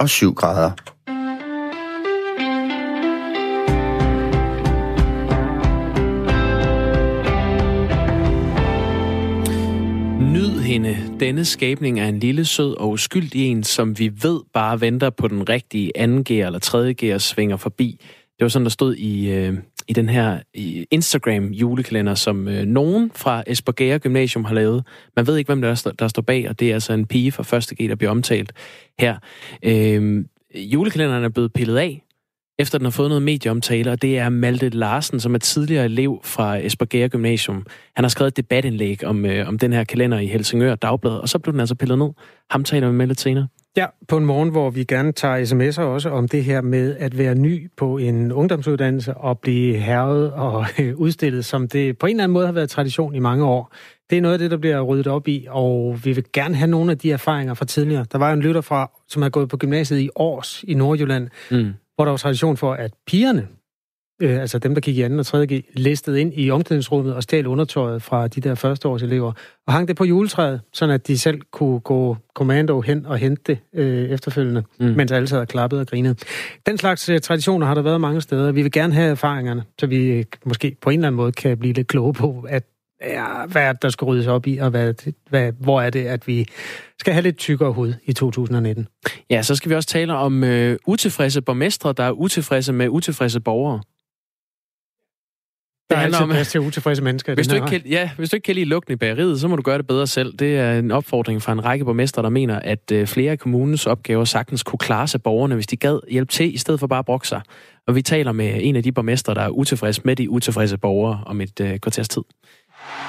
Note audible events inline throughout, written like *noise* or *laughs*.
og 7 grader. Nyd hende. Denne skabning er en lille, sød og uskyldig en, som vi ved bare venter på den rigtige anden gear eller tredje gear svinger forbi. Det var sådan, der stod i, øh, i den her Instagram julekalender, som øh, nogen fra Esbjerg Gymnasium har lavet. Man ved ikke, hvem der, er, der står bag, og det er altså en pige fra første G, der bliver omtalt her. Øh, julekalenderen er blevet pillet af, efter den har fået noget medieomtale, og det er Malte Larsen, som er tidligere elev fra Esbjerg Gymnasium. Han har skrevet et debatindlæg om, øh, om den her kalender i Helsingør Dagblad, og så blev den altså pillet ned. Ham taler vi med lidt senere. Ja, på en morgen, hvor vi gerne tager sms'er også om det her med at være ny på en ungdomsuddannelse og blive hervet og *laughs* udstillet, som det på en eller anden måde har været tradition i mange år. Det er noget af det, der bliver ryddet op i, og vi vil gerne have nogle af de erfaringer fra tidligere. Der var en lytter fra, som har gået på gymnasiet i Års i Nordjylland, mm. hvor der var tradition for, at pigerne øh, altså dem, der gik i anden og tredje G, listede ind i omklædningsrummet og stjal undertøjet fra de der førsteårselever, og hang det på juletræet, sådan at de selv kunne gå kommando hen og hente det øh, efterfølgende, mm. mens alle sad og klappede og grinede. Den slags øh, traditioner har der været mange steder. Vi vil gerne have erfaringerne, så vi øh, måske på en eller anden måde kan blive lidt kloge på, at ja, hvad er det, der skal ryddes op i, og hvad, hvad, hvor er det, at vi skal have lidt tykkere hud i 2019. Ja, så skal vi også tale om øh, utilfredse borgmestre, der er utilfredse med utilfredse borgere. Der er altid plads til utilfredse mennesker. Hvis du, ikke kan, ja, hvis du ikke kan lide lugten i bageriet, så må du gøre det bedre selv. Det er en opfordring fra en række borgmester, der mener, at øh, flere af kommunens opgaver sagtens kunne klare sig borgerne, hvis de gad hjælpe til, i stedet for bare at brokke sig. Og vi taler med en af de borgmester, der er utilfreds med de utilfredse borgere om et øh, kvarters tid.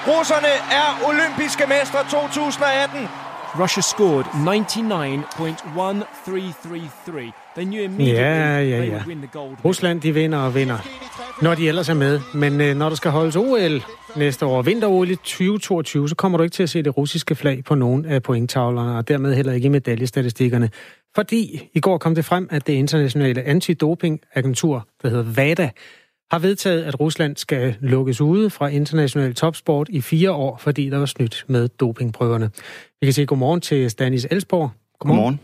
Russerne er olympiske mestre 2018. Russia scored 99.1333. They knew immediately ja, ja, ja. Rusland, de vinder og vinder, når de ellers er med. Men øh, når der skal holdes OL næste år, vinter-OL i 2022, så kommer du ikke til at se det russiske flag på nogen af pointtavlerne, og dermed heller ikke i medaljestatistikkerne. Fordi i går kom det frem, at det internationale antidopingagentur, der hedder VADA, har vedtaget, at Rusland skal lukkes ude fra international topsport i fire år, fordi der var snydt med dopingprøverne. Vi kan sige godmorgen til Stanis Elsborg. Godmorgen. godmorgen.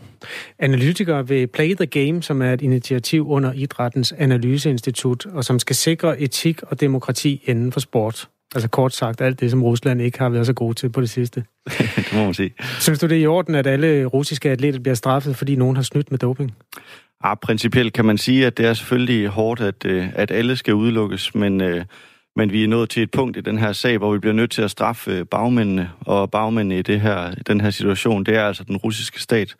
Analytiker ved Play the Game, som er et initiativ under Idrættens Analyseinstitut, og som skal sikre etik og demokrati inden for sport. Altså kort sagt, alt det, som Rusland ikke har været så god til på det sidste. *laughs* det må man sige. Synes du, det er i orden, at alle russiske atleter bliver straffet, fordi nogen har snydt med doping? Ja, principielt kan man sige, at det er selvfølgelig hårdt, at, øh, at alle skal udelukkes, men, øh, men vi er nået til et punkt i den her sag, hvor vi bliver nødt til at straffe øh, bagmændene, og bagmændene i det her, den her situation, det er altså den russiske stat.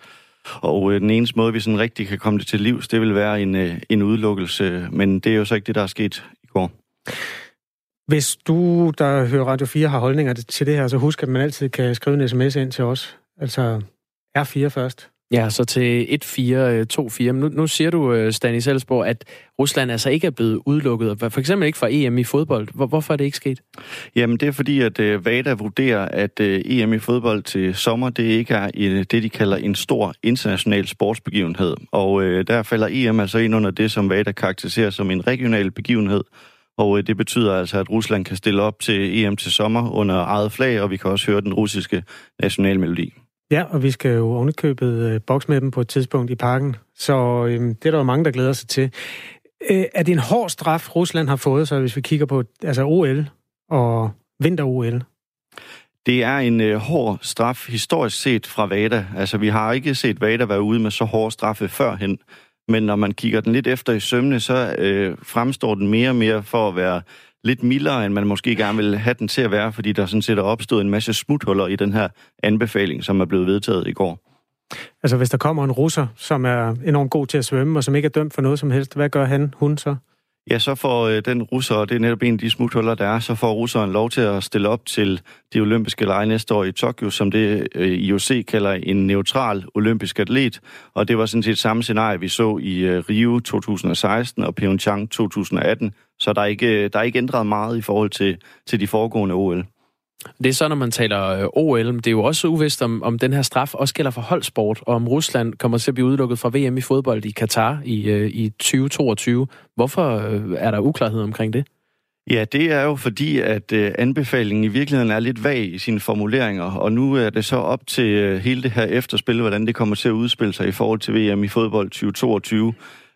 Og den eneste måde, vi sådan rigtig kan komme det til livs, det vil være en, en udelukkelse, men det er jo så ikke det, der er sket i går. Hvis du, der hører Radio 4, har holdninger til det her, så husk, at man altid kan skrive en sms ind til os. Altså R4 først. Ja, så til 1-4-2-4. Øh, nu, nu siger du, øh, Stanis Elsborg, at Rusland altså ikke er blevet udelukket, for eksempel ikke fra EM i fodbold. Hvor, hvorfor er det ikke sket? Jamen, det er fordi, at uh, VADA vurderer, at uh, EM i fodbold til sommer, det ikke er en, det, de kalder en stor international sportsbegivenhed. Og uh, der falder EM altså ind under det, som VADA karakteriserer som en regional begivenhed. Og det betyder altså, at Rusland kan stille op til EM til sommer under eget flag, og vi kan også høre den russiske nationalmelodi. Ja, og vi skal jo ovenikøbet øh, boks med dem på et tidspunkt i parken, så øh, det er der jo mange, der glæder sig til. Øh, er det en hård straf, Rusland har fået, så hvis vi kigger på altså OL og vinter-OL? Det er en øh, hård straf historisk set fra VADA. Altså, vi har ikke set VADA være ude med så hårde straffe førhen. Men når man kigger den lidt efter i sømne, så øh, fremstår den mere og mere for at være lidt mildere, end man måske gerne vil have den til at være, fordi der sådan set er opstået en masse smuthuller i den her anbefaling, som er blevet vedtaget i går. Altså hvis der kommer en russer, som er enormt god til at svømme, og som ikke er dømt for noget som helst, hvad gør han, hun så? Ja, så får øh, den russer, og det er netop en af de smuthuller, der er, så får russeren lov til at stille op til de olympiske lege næste år i Tokyo, som det øh, IOC kalder en neutral olympisk atlet. Og det var sådan set samme scenarie, vi så i øh, Rio 2016 og Pyeongchang 2018. Så der er ikke, øh, der er ikke ændret meget i forhold til, til de foregående OL. Det er så, når man taler øh, OL, men det er jo også uvist, om, om den her straf også gælder for holdsport, og om Rusland kommer til at blive udelukket fra VM i fodbold i Katar i, øh, i 2022. Hvorfor øh, er der uklarhed omkring det? Ja, det er jo fordi, at anbefalingen i virkeligheden er lidt vag i sine formuleringer, og nu er det så op til hele det her efterspil, hvordan det kommer til at udspille sig i forhold til VM i fodbold 2022.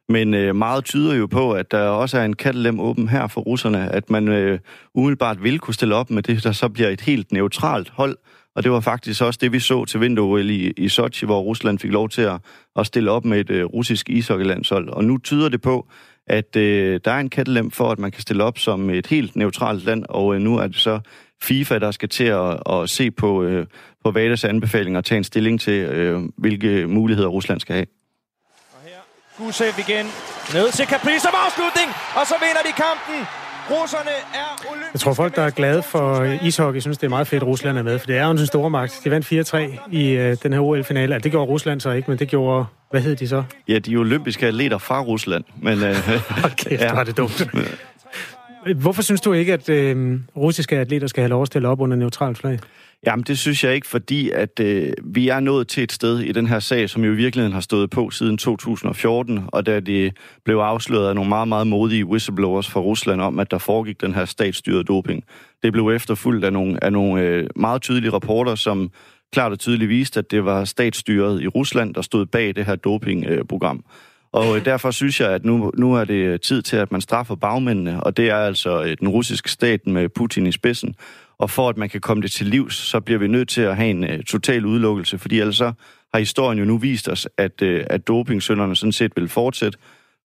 Men øh, meget tyder jo på, at der også er en kattelem åben her for russerne, at man øh, umiddelbart vil kunne stille op med det, der så bliver et helt neutralt hold. Og det var faktisk også det, vi så til vinter i, i Sochi, hvor Rusland fik lov til at, at stille op med et øh, russisk ishockeylandshold. Og nu tyder det på, at øh, der er en kattelem for, at man kan stille op som et helt neutralt land, og øh, nu er det så FIFA, der skal til at, at se på, øh, på VADAs anbefalinger og tage en stilling til, øh, hvilke muligheder Rusland skal have. Gusev igen. Ned til Capri som afslutning, og så vinder de kampen. Russerne er olympiske Jeg tror, folk, der er glade for ishockey, synes, det er meget fedt, at Rusland er med, for det er jo en stor magt. De vandt 4-3 i øh, den her OL-finale. Det gjorde Rusland så ikke, men det gjorde... Hvad hed de så? Ja, de olympiske atleter fra Rusland. Men, øh, *laughs* okay, ja. var det dumt. Hvorfor synes du ikke, at øh, russiske atleter skal have lov at stille op under neutralt flag? Jamen, det synes jeg ikke, fordi at øh, vi er nået til et sted i den her sag, som jo i virkeligheden har stået på siden 2014, og da det blev afsløret af nogle meget, meget modige whistleblowers fra Rusland om, at der foregik den her statsstyrede doping. Det blev efterfulgt af nogle, af nogle øh, meget tydelige rapporter, som klart og tydeligt viste, at det var statsstyret i Rusland, der stod bag det her dopingprogram. Og øh, derfor synes jeg, at nu, nu er det tid til, at man straffer bagmændene, og det er altså øh, den russiske stat med Putin i spidsen. Og for at man kan komme det til livs, så bliver vi nødt til at have en øh, total udelukkelse, fordi ellers så har historien jo nu vist os, at, øh, at dopingsønderne sådan set vil fortsætte.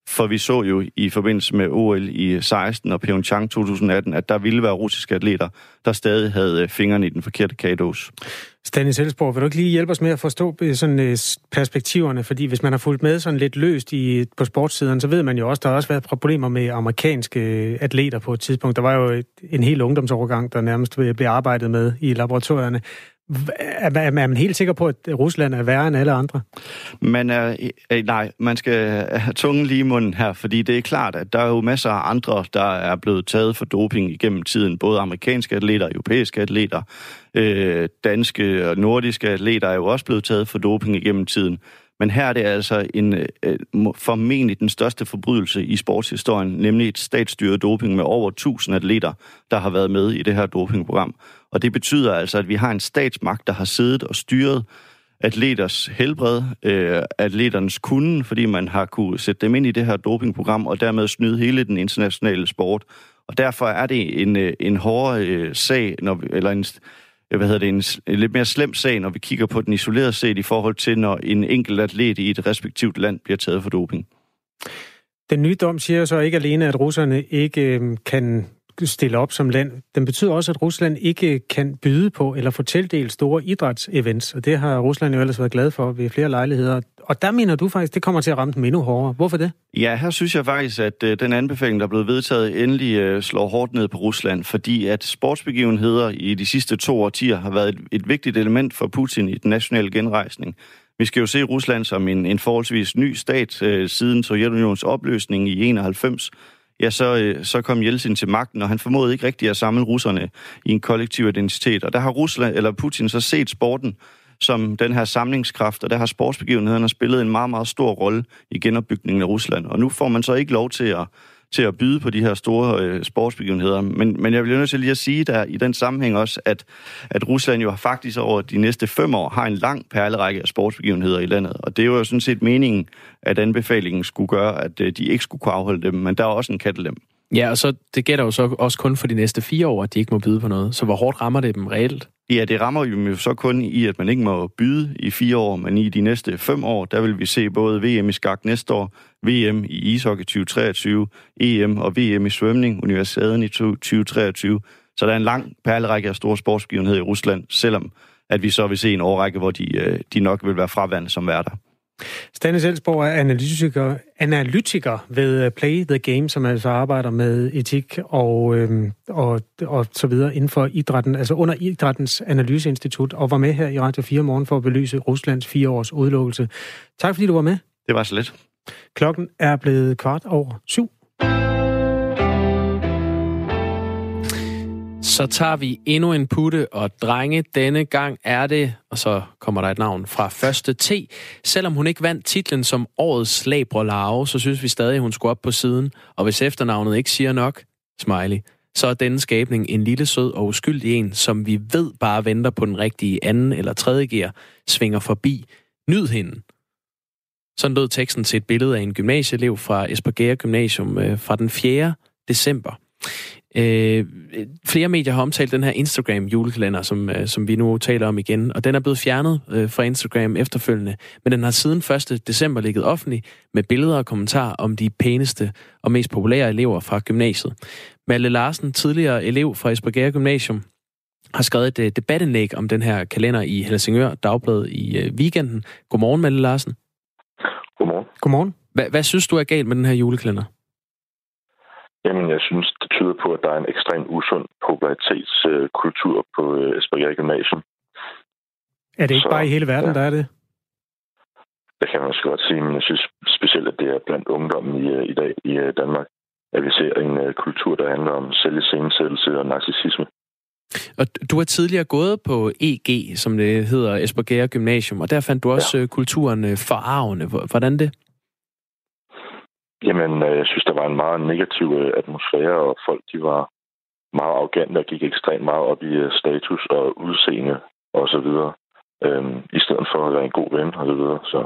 For vi så jo i forbindelse med OL i 16 og Pyeongchang 2018, at der ville være russiske atleter, der stadig havde øh, fingrene i den forkerte kagedås. Stanis Elsborg, vil du ikke lige hjælpe os med at forstå øh, sådan, øh, perspektiverne? Fordi hvis man har fulgt med sådan lidt løst i, på sportssiden, så ved man jo også, der har også været problemer med amerikanske øh, atleter på et tidspunkt. Der var jo et, en hel ungdomsovergang, der nærmest blev arbejdet med i laboratorierne. Er man helt sikker på, at Rusland er værre end alle andre? Man er, nej, man skal have tungen lige i munden her, fordi det er klart, at der er jo masser af andre, der er blevet taget for doping igennem tiden. Både amerikanske atleter, europæiske atleter, øh, danske og nordiske atleter er jo også blevet taget for doping igennem tiden. Men her er det altså en, øh, formentlig den største forbrydelse i sportshistorien, nemlig et statsstyret doping med over 1000 atleter, der har været med i det her dopingprogram. Og det betyder altså, at vi har en statsmagt, der har siddet og styret atleters helbred, øh, atleternes kunden, fordi man har kunne sætte dem ind i det her dopingprogram, og dermed snyde hele den internationale sport. Og derfor er det en, øh, en hårdere øh, sag, når, vi, eller en, Øh, hvad hedder det, en, en lidt mere slem sag, når vi kigger på den isoleret set i forhold til, når en enkelt atlet i et respektivt land bliver taget for doping. Den nye dom siger så ikke alene, at russerne ikke øh, kan stille op som land. Den betyder også, at Rusland ikke kan byde på eller få tildelt store idrætsevents, og det har Rusland jo ellers været glad for ved flere lejligheder. Og der mener du faktisk, det kommer til at ramme dem endnu hårdere. Hvorfor det? Ja, her synes jeg faktisk, at øh, den anbefaling, der er blevet vedtaget, endelig øh, slår hårdt ned på Rusland, fordi at sportsbegivenheder i de sidste to årtier har været et, et vigtigt element for Putin i den nationale genrejsning. Vi skal jo se Rusland som en, en forholdsvis ny stat øh, siden Sovjetunionens opløsning i 91, ja, så, øh, så kom Jeltsin til magten, og han formåede ikke rigtig at samle russerne i en kollektiv identitet. Og der har Rusland, eller Putin så set sporten som den her samlingskraft, og der har sportsbegivenhederne spillet en meget, meget stor rolle i genopbygningen af Rusland. Og nu får man så ikke lov til at, til at byde på de her store øh, sportsbegivenheder. Men, men jeg vil nødt til lige at sige der i den sammenhæng også, at, at Rusland jo faktisk over de næste fem år har en lang perlerække af sportsbegivenheder i landet. Og det er jo sådan set meningen, at anbefalingen skulle gøre, at øh, de ikke skulle kunne afholde dem. Men der er også en kattelem. Ja, og så det gælder jo så også kun for de næste fire år, at de ikke må byde på noget. Så hvor hårdt rammer det dem reelt? Ja, det rammer jo så kun i, at man ikke må byde i fire år, men i de næste fem år, der vil vi se både VM i skak næste år, VM i ishockey 2023, EM og VM i svømning, universiteten i 2023. Så der er en lang perlerække af store sportsbegivenheder i Rusland, selvom at vi så vil se en årrække, hvor de, øh, de nok vil være fraværende som værter. Stanis Elsborg er analytiker, analytiker ved øh, Play the Game, som altså arbejder med etik og, øhm, og, og så videre inden for idrætten, altså under Idrættens Analyseinstitut, og var med her i Radio 4 morgen for at belyse Ruslands fire års udelukkelse. Tak fordi du var med. Det var så let. Klokken er blevet kvart over syv. Så tager vi endnu en putte, og drenge, denne gang er det, og så kommer der et navn fra første T. Selvom hun ikke vandt titlen som årets labre larve, så synes vi stadig, hun skulle op på siden. Og hvis efternavnet ikke siger nok, smiley, så er denne skabning en lille sød og uskyldig en, som vi ved bare venter på den rigtige anden eller tredje gear, svinger forbi. Nyd hende. Sådan lød teksten til et billede af en gymnasieelev fra Esbjerg Gymnasium øh, fra den 4. december. Øh, flere medier har omtalt den her Instagram julekalender, som, øh, som vi nu taler om igen, og den er blevet fjernet øh, fra Instagram efterfølgende, men den har siden 1. december ligget offentlig med billeder og kommentarer om de pæneste og mest populære elever fra gymnasiet. Malle Larsen, tidligere elev fra Esbjerg Gymnasium, har skrevet et øh, debatindlæg om den her kalender i Helsingør Dagblad i øh, weekenden. Godmorgen, Malle Larsen. Godmorgen. Godmorgen. Hva, hvad synes du er galt med den her julekalender? Jamen, jeg synes, det tyder på, at der er en ekstrem usund popularitetskultur på øh, Esbjerg Gymnasium. Er det ikke Så, bare i hele verden, ja. der er det? Det kan man også godt sige, men jeg synes specielt, at det er blandt ungdommen i, øh, i dag i øh, Danmark, at vi ser en øh, kultur, der handler om selviscenesættelse og narcissisme. Og du har tidligere gået på EG, som det hedder, Esbjerg Gymnasium, og der fandt du også ja. kulturen forarvende. Hvor- Hvordan det? Jamen, øh, jeg synes, der var en meget negativ øh, atmosfære, og folk de var meget arrogante og gik ekstremt meget op i øh, status og udseende og så videre. Øhm, I stedet for at være en god ven og så videre. Så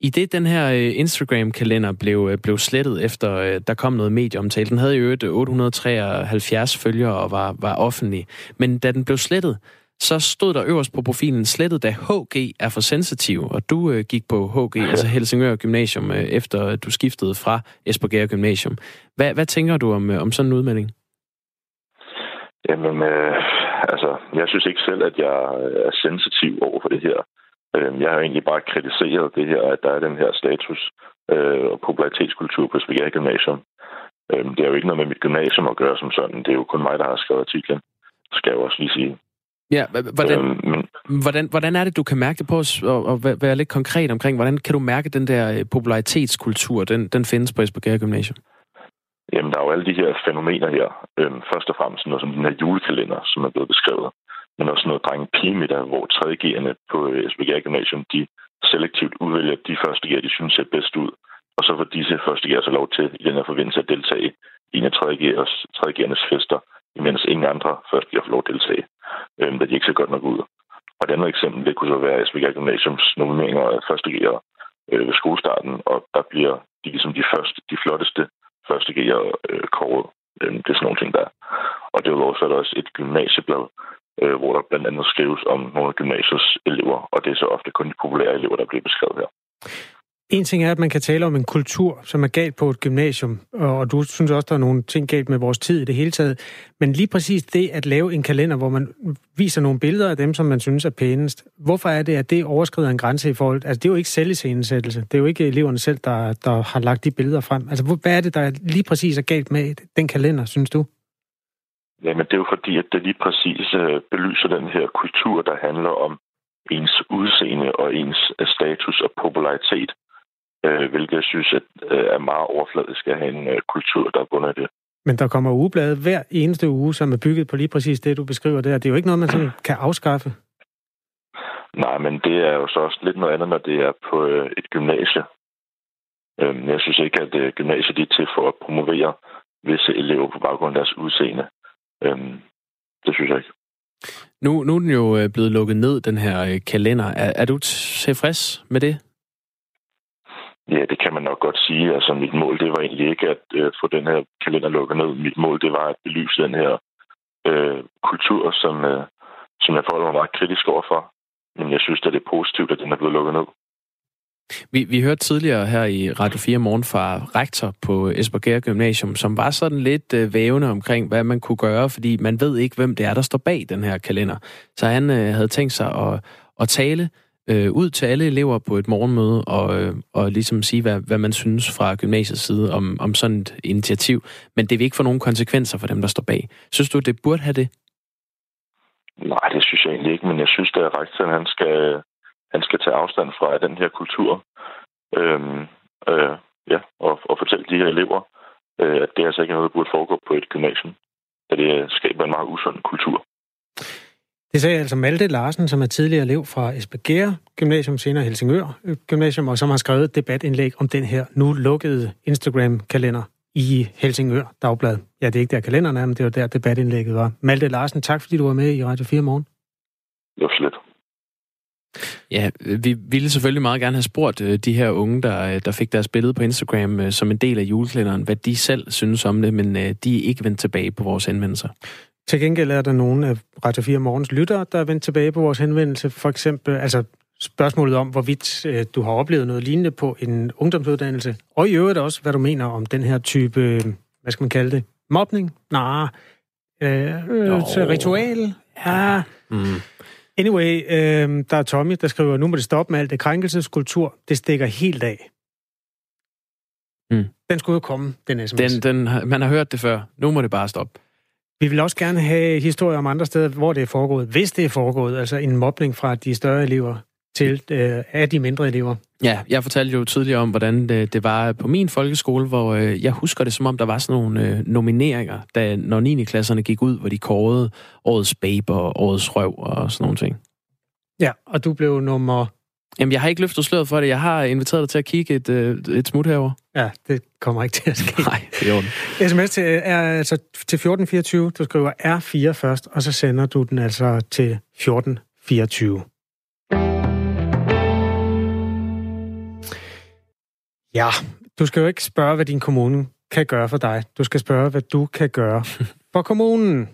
I det, den her Instagram-kalender blev, blev slettet efter, der kom noget medieomtale. Den havde jo øvrigt 873 følgere og var, var offentlig. Men da den blev slettet, så stod der øverst på profilen slettet, da HG er for sensitiv, og du øh, gik på HG, altså Helsingør Gymnasium, øh, efter du skiftede fra Esbjerg Gymnasium. Hvad, hvad tænker du om, øh, om sådan en udmelding? Jamen, øh, altså, jeg synes ikke selv, at jeg er sensitiv over for det her. Øh, jeg har egentlig bare kritiseret det her, at der er den her status øh, og popularitetskultur på Esbjerg Gymnasium. Øh, det er jo ikke noget med mit gymnasium at gøre som sådan. Det er jo kun mig, der har skrevet artiklen, skal jeg jo også lige sige. Ja, hvordan, Øh, men hvordan, hvordan er det, du kan mærke det på os, og, og væ- være lidt konkret omkring, hvordan kan du mærke den der øh, popularitetskultur, den, den findes på Esbjerg Gymnasium? Jamen, der er jo alle de her fænomener her. Øhm, først og fremmest noget som den her julekalender, som er blevet beskrevet. Men også noget drenge pigemiddag, hvor 3G'erne på øh, Esbjerg Gymnasium, de selektivt udvælger de første G'er, de synes ser bedst ud. Og så får disse første G'er så lov til i den her forbindelse at deltage i en af 3G'ers, 3G'ernes fester, imens ingen andre først bliver lov at deltage, øh, da de ikke ser godt nok ud. Og et andet eksempel, det kunne så være Esbjerg Gymnasiums nomineringer af første G'er øh, ved skolestarten, og der bliver de ligesom de første, de flotteste første G'er øh, kåret. Øh, det er sådan nogle ting, der er. Og derudover så er der også et gymnasieblad, øh, hvor der blandt andet skrives om nogle af gymnasiets elever, og det er så ofte kun de populære elever, der bliver beskrevet her. En ting er, at man kan tale om en kultur, som er galt på et gymnasium, og du synes også, der er nogle ting galt med vores tid i det hele taget. Men lige præcis det at lave en kalender, hvor man viser nogle billeder af dem, som man synes er pænest. Hvorfor er det, at det overskrider en grænse i forhold? Altså, det er jo ikke selviscenesættelse. Det er jo ikke eleverne selv, der, der har lagt de billeder frem. Altså, hvad er det, der lige præcis er galt med den kalender, synes du? Jamen, det er jo fordi, at det lige præcis øh, belyser den her kultur, der handler om ens udseende og ens øh, status og popularitet, øh, hvilket jeg synes at, øh, er meget overfladisk at have en øh, kultur, der er bundet i det. Men der kommer ugeblade hver eneste uge, som er bygget på lige præcis det, du beskriver der. Det er jo ikke noget, man sådan kan afskaffe. Nej, men det er jo så også lidt noget andet, når det er på øh, et gymnasie. Øhm, jeg synes ikke, at øh, gymnasiet de er til for at promovere visse elever på baggrund af deres udseende. Øhm, det synes jeg ikke. Nu, nu er den jo øh, blevet lukket ned, den her øh, kalender. Er, er du tilfreds med det? Ja, det kan man nok godt sige. Altså, mit mål, det var egentlig ikke at øh, få den her kalender lukket ned. Mit mål, det var at belyse den her øh, kultur, som, øh, som jeg forholder mig meget kritisk overfor. Men jeg synes, at det er positivt, at den er blevet lukket ned. Vi, vi hørte tidligere her i Radio 4 Morgen fra rektor på Esbjerg Gymnasium, som var sådan lidt øh, vævende omkring, hvad man kunne gøre, fordi man ved ikke, hvem det er, der står bag den her kalender. Så han øh, havde tænkt sig at, at tale øh, ud til alle elever på et morgenmøde og, øh, og ligesom sige, hvad, hvad man synes fra gymnasiets side om, om sådan et initiativ. Men det vil ikke få nogen konsekvenser for dem, der står bag. Synes du, det burde have det? Nej, det synes jeg egentlig ikke, men jeg synes, det er rektoren, han skal, han skal tage afstand fra den her kultur. Øhm, øh, ja, og, og fortælle de her elever, øh, at det altså ikke er noget, der burde foregå på et gymnasium. At det skaber en meget usund kultur. Det sagde altså Malte Larsen, som er tidligere elev fra Esbjerg Gymnasium, senere Helsingør Gymnasium, og som har skrevet et debatindlæg om den her nu lukkede Instagram-kalender i Helsingør Dagblad. Ja, det er ikke der kalenderen er, men det var der debatindlægget var. Malte Larsen, tak fordi du var med i Radio 4 morgen. Det var slet. Ja, vi ville selvfølgelig meget gerne have spurgt øh, de her unge, der, øh, der fik deres billede på Instagram øh, som en del af juleklænderen, hvad de selv synes om det, men de er ikke vendt tilbage på vores henvendelser. Til gengæld er der nogle af Radio 4 Morgens lyttere, der er vendt tilbage på vores henvendelse. For eksempel, altså spørgsmålet om, hvorvidt øh, du har oplevet noget lignende på en ungdomsuddannelse, og i øvrigt også, hvad du mener om den her type, hvad skal man kalde det, mobning? Nej, øh, øh, ritual? Ja. Mm. Anyway, øh, der er Tommy, der skriver, nu må det stoppe med alt det krænkelseskultur. Det stikker helt af. Mm. Den skulle jo komme, den sms. Den, den, man har hørt det før. Nu må det bare stoppe. Vi vil også gerne have historier om andre steder, hvor det er foregået, hvis det er foregået, altså en mobning fra de større elever til øh, af de mindre elever. Ja, jeg fortalte jo tidligere om, hvordan det, det var på min folkeskole, hvor øh, jeg husker det som om, der var sådan nogle øh, nomineringer, da, når 9. klasserne gik ud, hvor de kårede årets babe og årets røv og sådan nogle ting. Ja, og du blev nummer... Jamen, jeg har ikke løftet sløret for det. Jeg har inviteret dig til at kigge et, øh, et smut herover. Ja, det kommer ikke til at ske. Nej, det er ondt. SMS til, er altså til 1424. Du skriver R4 først, og så sender du den altså til 1424. Ja, du skal jo ikke spørge, hvad din kommune kan gøre for dig. Du skal spørge, hvad du kan gøre *laughs* for kommunen.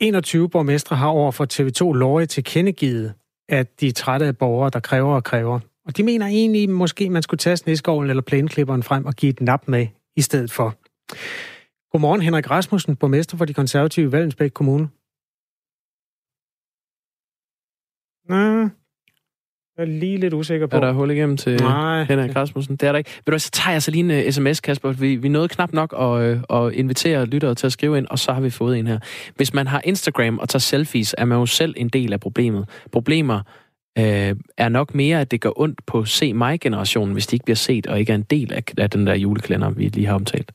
21 borgmestre har over for TV2 Lorge til kendegivet, at de er trætte af borgere, der kræver og kræver. Og de mener egentlig, måske man skulle tage sneskoven eller plæneklipperen frem og give et nap med i stedet for. Godmorgen, Henrik Rasmussen, borgmester for de konservative i Valensbæk Kommune. Nå, jeg er lige lidt usikker på. Er der hul igennem til Nej. Henrik Rasmussen? Det er der ikke. Ved du så tager jeg så lige en øh, sms, Kasper. Vi, vi nåede knap nok at, uh, at invitere lyttere til at skrive ind, og så har vi fået en her. Hvis man har Instagram og tager selfies, er man jo selv en del af problemet. Problemer uh, er nok mere, at det gør ondt på se mig-generationen, hvis de ikke bliver set og ikke er en del af, af den der juleklænder, vi lige har omtalt.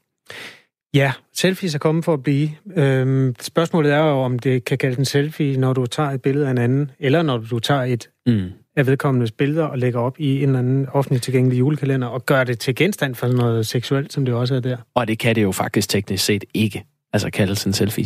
Ja, selfies er kommet for at blive. Øhm, spørgsmålet er jo, om det kan kalde en selfie, når du tager et billede af en anden, eller når du tager et mm af vedkommendes billeder og lægger op i en eller anden offentlig tilgængelig julekalender og gør det til genstand for noget seksuelt, som det også er der. Og det kan det jo faktisk teknisk set ikke, altså kaldes en selfie.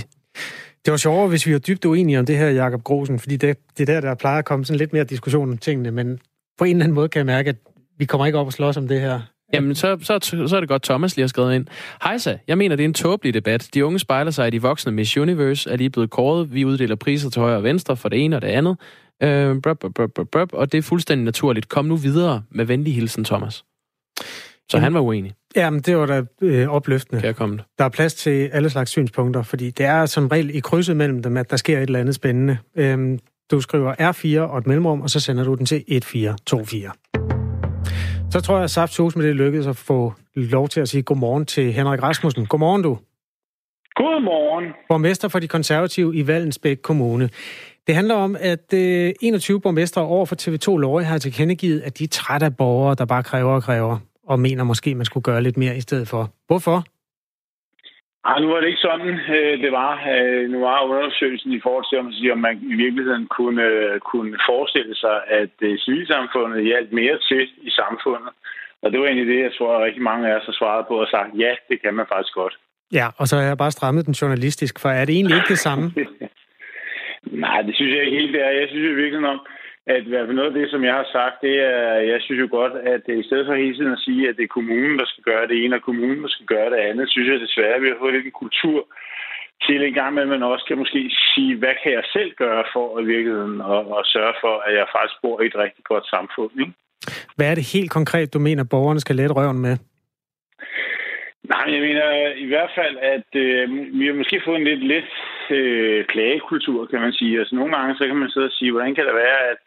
Det var sjovere, hvis vi var dybt uenige om det her, Jakob Grosen, fordi det, det der, der plejer at komme sådan lidt mere diskussion om tingene, men på en eller anden måde kan jeg mærke, at vi kommer ikke op og slås om det her. Jamen, så, så, så er det godt, Thomas lige har skrevet ind. Hejsa, jeg mener, det er en tåbelig debat. De unge spejler sig i de voksne Miss Universe, er lige blevet kåret. Vi uddeler priser til højre og venstre for det ene og det andet. Øh, brøb, brøb, brøb, brøb, og det er fuldstændig naturligt. Kom nu videre med venlig hilsen, Thomas. Så han var uenig. Jamen, det var da øh, opløftende. Kan komme. Der er plads til alle slags synspunkter, fordi det er som regel i krydset mellem dem, at der sker et eller andet spændende. Øhm, du skriver R4 og et mellemrum, og så sender du den til 1424. Så tror jeg, at Saft med det lykkedes at få lov til at sige godmorgen til Henrik Rasmussen. Godmorgen, du. Godmorgen. Borgmester for de konservative i Vallensbæk Kommune. Det handler om, at øh, 21 borgmestre over for TV2 Løje har tilkendegivet, at de er trætte af borgere, der bare kræver og kræver, og mener måske, man skulle gøre lidt mere i stedet for. Hvorfor? Ej, nu var det ikke sådan, øh, det var. Øh, nu var undersøgelsen i forhold til, om, om man i virkeligheden kunne, kunne forestille sig, at civilsamfundet hjalp mere til i samfundet. Og det var egentlig det, jeg tror, at rigtig mange af os har svaret på og sagt, ja, det kan man faktisk godt. Ja, og så har jeg bare strammet den journalistisk, for er det egentlig ikke det samme? *laughs* Nej, det synes jeg ikke helt, det er. Jeg synes jo virkelig om, at hvert fald noget af det, som jeg har sagt, det er, jeg synes jo godt, at i stedet for hele tiden at sige, at det er kommunen, der skal gøre det ene, og kommunen, der skal gøre det andet, synes jeg desværre, at vi har fået lidt en kultur til en gang med, at man også kan måske sige, hvad kan jeg selv gøre for i virkeligheden, og, og sørge for, at jeg faktisk bor i et rigtig godt samfund. Ikke? Hvad er det helt konkret, du mener, borgerne skal lette røven med? Nej, jeg mener i hvert fald, at øh, vi har måske fået en lidt let øh, klagekultur, kan man sige. Altså nogle gange, så kan man sidde og sige, hvordan kan det være, at,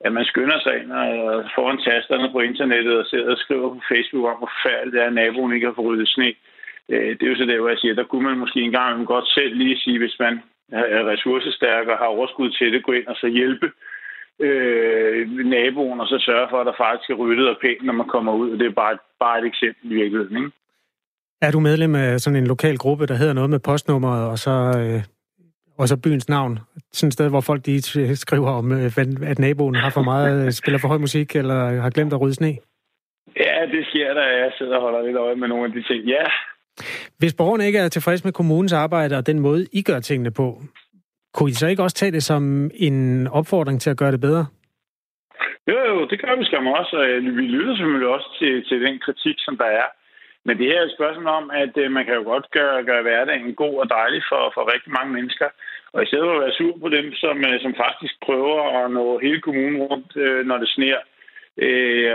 at man skynder sig ind og foran tasterne på internettet og sidder og skriver på Facebook om, hvor færdigt det er, at naboen ikke har fået ryddet sne. Øh, det er jo så der, hvor jeg siger, der kunne man måske engang godt selv lige sige, hvis man er ressourcestærk og har overskud til det, gå ind og så hjælpe øh, naboen, og så sørge for, at der faktisk er ryddet og pænt, når man kommer ud. Det er bare, bare et eksempel i virkeligheden. Ikke? Er du medlem af sådan en lokal gruppe, der hedder noget med postnummeret, og så, øh, og så byens navn? Sådan et sted, hvor folk de skriver om, øh, at naboen har for meget, øh, spiller for høj musik, eller har glemt at rydde sne? Ja, det sker der. Jeg sidder og holder lidt øje med nogle af de ting. Ja. Hvis borgerne ikke er tilfredse med kommunens arbejde og den måde, I gør tingene på, kunne I så ikke også tage det som en opfordring til at gøre det bedre? Jo, jo, det gør vi skam også, og vi lytter selvfølgelig også til, til den kritik, som der er. Men det her er et spørgsmål om, at øh, man kan jo godt gøre, gøre hverdagen god og dejlig for, for rigtig mange mennesker. Og i stedet for at være sur på dem, som, øh, som faktisk prøver at nå hele kommunen rundt, øh, når det sner, øh,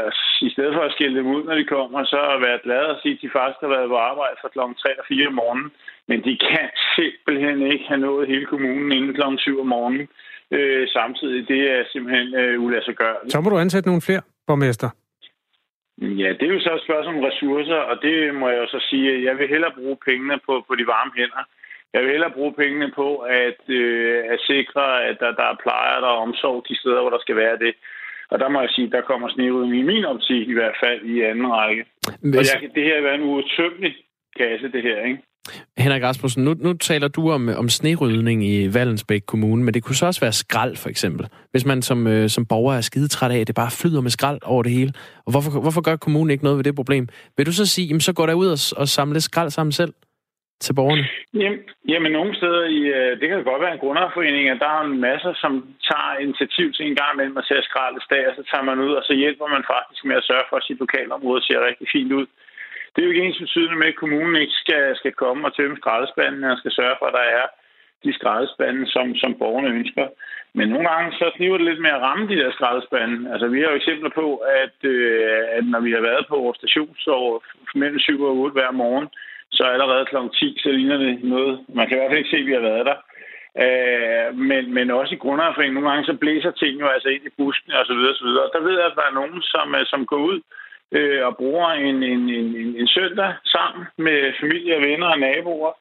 i stedet for at skille dem ud, når de kommer, så at være glade og sige, at de faktisk har været på arbejde fra kl. 3 og 4 om morgenen. Men de kan simpelthen ikke have nået hele kommunen inden kl. 7 om morgenen. Øh, samtidig, det er simpelthen øh, uladsiggørligt. Så må du ansætte nogle flere borgmester. Ja, det er jo så et spørgsmål om ressourcer, og det må jeg jo så sige, at jeg vil hellere bruge pengene på, på de varme hænder. Jeg vil hellere bruge pengene på at, øh, at sikre, at der, der er plejer, der er omsorg de steder, hvor der skal være det. Og der må jeg sige, der kommer snevrydning i min optik i hvert fald i anden række. Hvis... Og jeg, det her er en uudtømmelig kasse, det her, ikke? Henrik Rasmussen, nu, nu taler du om, om snerydning i Vallensbæk Kommune, men det kunne så også være skrald, for eksempel. Hvis man som, øh, som borger er skidetræt af, at det bare flyder med skrald over det hele. Og hvorfor, hvorfor gør kommunen ikke noget ved det problem? Vil du så sige, jamen, så går der ud og, og samler skrald sammen selv til borgerne? Jamen, jamen nogle steder, i, øh, det kan godt være en grundejerforening, at der er en masse, som tager initiativ til en gang imellem at tage skrald dag, og så tager man ud, og så hjælper man faktisk med at sørge for, at sit lokalområde ser rigtig fint ud. Det er jo ikke ens betydende med, at kommunen ikke skal, skal komme og tømme skraldespanden, og skal sørge for, at der er de skraldespande, som, som borgerne ønsker. Men nogle gange så kniver det lidt med at ramme de der skraldespande. Altså, vi har jo eksempler på, at, øh, at når vi har været på vores stationsår mellem 7 og 8 hver morgen, så allerede kl. 10, så ligner det noget. Man kan i hvert fald ikke se, at vi har været der. Øh, men, men også i grundejerforeningen, nogle gange så blæser ting jo altså ind i busken og så videre, og så videre. Og der ved jeg, at der er nogen, som, øh, som går ud øh, og bruger en, en, en, en søndag sammen med familie og venner og naboer,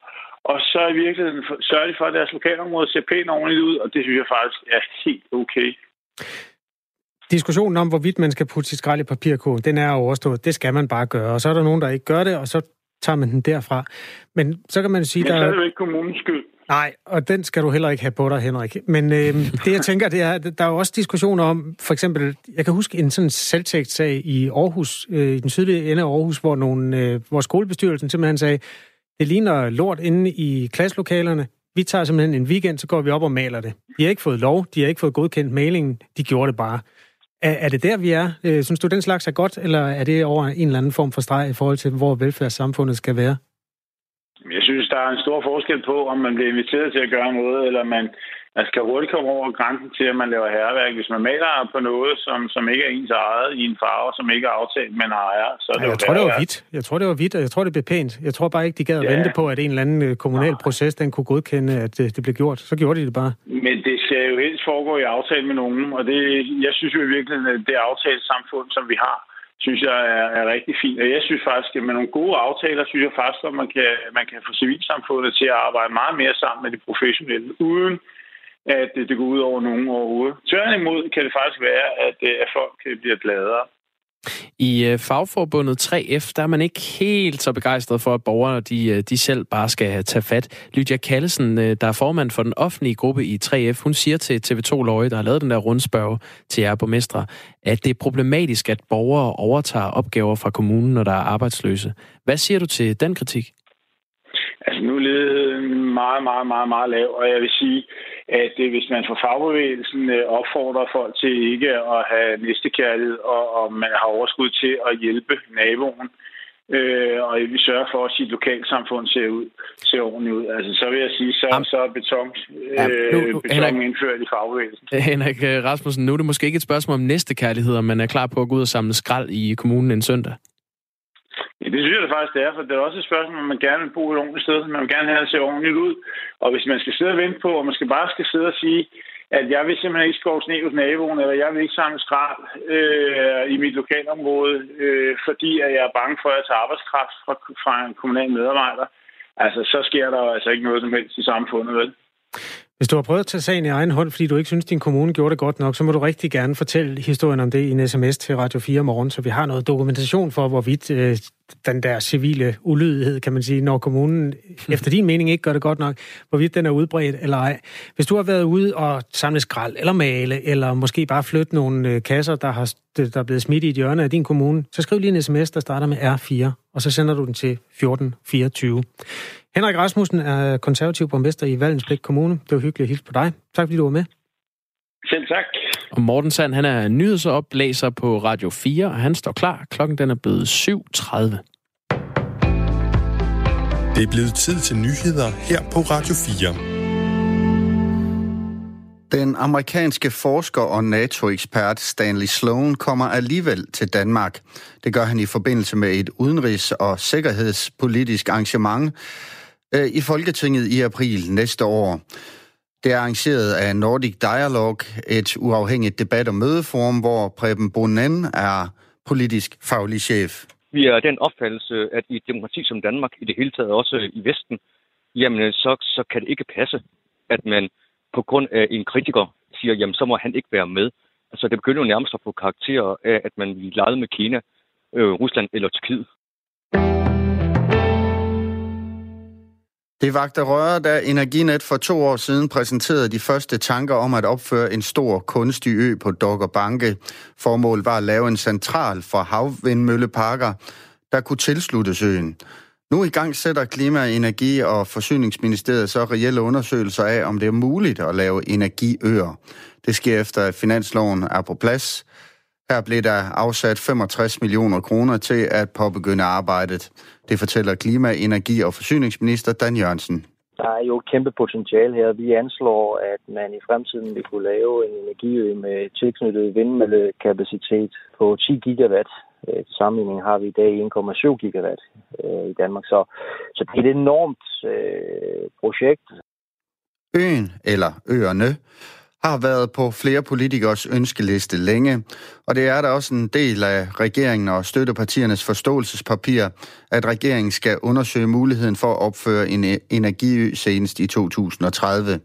og så i virkeligheden sørger de for, at deres lokalområde ser pænt ordentligt ud, og det synes jeg faktisk er helt okay. Diskussionen om, hvorvidt man skal putte sit skrald i papirkurven, den er overstået. Det skal man bare gøre. Og så er der nogen, der ikke gør det, og så tager man den derfra. Men så kan man sige... Men der... så er det jo ikke kommunens skyld. Nej, og den skal du heller ikke have på dig, Henrik. Men øh, det, jeg tænker, det er, der er jo også diskussioner om, for eksempel, jeg kan huske en sådan selvtægtssag i Aarhus, øh, i den sydlige ende af Aarhus, hvor, nogle, øh, hvor skolebestyrelsen simpelthen sagde, det ligner lort inde i klasselokalerne. Vi tager simpelthen en weekend, så går vi op og maler det. De har ikke fået lov, de har ikke fået godkendt malingen, de gjorde det bare. Er, er det der, vi er? Øh, synes du, den slags er godt, eller er det over en eller anden form for streg i forhold til, hvor velfærdssamfundet skal være? Jeg synes, der er en stor forskel på, om man bliver inviteret til at gøre noget, eller man, man skal hurtigt komme over grænsen til, at man laver herværk. Hvis man maler på noget, som, som ikke er ens eget i en farve, som ikke er aftalt en ejer, så er det jeg tror, det var hvidt. Jeg tror, det var hvidt, og jeg tror, det blev pænt. Jeg tror bare ikke, de gad at ja. vente på, at en eller anden øh, kommunal ja. proces, den kunne godkende, at det, øh, det blev gjort. Så gjorde de det bare. Men det skal jo helst foregå i aftale med nogen, og det, jeg synes jo i virkeligheden, at det aftalt samfund, som vi har, synes jeg er, er rigtig fint. Og jeg synes faktisk, at med nogle gode aftaler, synes jeg faktisk, at man kan, man kan få civilsamfundet til at arbejde meget mere sammen med de professionelle, uden at det, går ud over nogen overhovedet. Tværtimod kan det faktisk være, at, øh, at folk øh, bliver gladere. I øh, fagforbundet 3F, der er man ikke helt så begejstret for, at borgere de, øh, de selv bare skal øh, tage fat. Lydia Kallesen, der er formand for den offentlige gruppe i 3F, hun siger til TV2 Løje, der har lavet den der rundspørg til jer borgmestre, at det er problematisk, at borgere overtager opgaver fra kommunen, når der er arbejdsløse. Hvad siger du til den kritik? Altså nu er ledigheden meget, meget, meget, meget lav, og jeg vil sige, at øh, hvis man fra fagbevægelsen øh, opfordrer folk til ikke at have næstekærlighed, og, og man har overskud til at hjælpe naboen, øh, og vi sørger for, at sit lokalsamfund ser ud, ser ordentligt ud. Altså, så vil jeg sige, så, så er beton, øh, ja, nu, nu, beton Henrik, indført i fagbevægelsen. Henrik øh, Rasmussen, nu er det måske ikke et spørgsmål om næstekærlighed, om man er klar på at gå ud og samle skrald i kommunen en søndag. Ja, det synes jeg det faktisk, det er, for det er også et spørgsmål, om man gerne vil bo et ordentligt sted, man vil gerne have, det ser ordentligt ud. Og hvis man skal sidde og vente på, og man skal bare skal sidde og sige, at jeg vil simpelthen ikke skove sne hos naboen, eller jeg vil ikke samle skrald øh, i mit lokalområde, øh, fordi at jeg er bange for at tage arbejdskraft fra, fra en kommunal medarbejder, altså så sker der altså ikke noget som helst i samfundet, vel? Hvis du har prøvet at tage sagen i egen hånd, fordi du ikke synes, din kommune gjorde det godt nok, så må du rigtig gerne fortælle historien om det i en sms til Radio 4 morgen, så vi har noget dokumentation for, hvorvidt øh, den der civile ulydighed, kan man sige, når kommunen efter din mening ikke gør det godt nok, hvorvidt den er udbredt eller ej. Hvis du har været ude og samle skrald, eller male, eller måske bare flytte nogle øh, kasser, der, har, der er blevet smidt i et hjørne af din kommune, så skriv lige en sms, der starter med R4, og så sender du den til 1424. Henrik Rasmussen er konservativ borgmester i Vallensbæk Kommune. Det var hyggeligt at hilse på dig. Tak fordi du var med. Selv tak. Og Morten Sand, han er nyhedsoplæser på Radio 4, og han står klar. Klokken den er blevet 7.30. Det er blevet tid til nyheder her på Radio 4. Den amerikanske forsker og NATO-ekspert Stanley Sloan kommer alligevel til Danmark. Det gør han i forbindelse med et udenrigs- og sikkerhedspolitisk arrangement øh, i Folketinget i april næste år. Det er arrangeret af Nordic Dialogue, et uafhængigt debat- og mødeforum, hvor Preben Bonnen er politisk faglig chef. Vi er den opfattelse, at i et demokrati som Danmark, i det hele taget også i Vesten, jamen så, så kan det ikke passe, at man på grund af en kritiker siger, jamen så må han ikke være med. Altså det begynder jo nærmest at få karakterer af, at man vil lege med Kina, øh, Rusland eller Tyrkiet. Det vagte røre, da Energinet for to år siden præsenterede de første tanker om at opføre en stor kunstig ø på Dogger Banke. Formålet var at lave en central for havvindmølleparker, der kunne tilsluttes øen. Nu i gang sætter Klima-, Energi- og Forsyningsministeriet så reelle undersøgelser af, om det er muligt at lave energiøer. Det sker efter, at finansloven er på plads. Her blev der afsat 65 millioner kroner til at påbegynde arbejdet. Det fortæller Klima-, Energi- og Forsyningsminister Dan Jørgensen. Der er jo et kæmpe potentiale her. Vi anslår, at man i fremtiden vil kunne lave en energiø med tilknyttet vindmøllekapacitet på 10 gigawatt. Øh, til sammenligning har vi i dag 1,7 gigawatt øh, i Danmark. Så, så det er et enormt øh, projekt. Øen, eller øerne, har været på flere politikers ønskeliste længe, og det er der også en del af regeringen og støttepartiernes forståelsespapir, at regeringen skal undersøge muligheden for at opføre en e- energiø senest i 2030.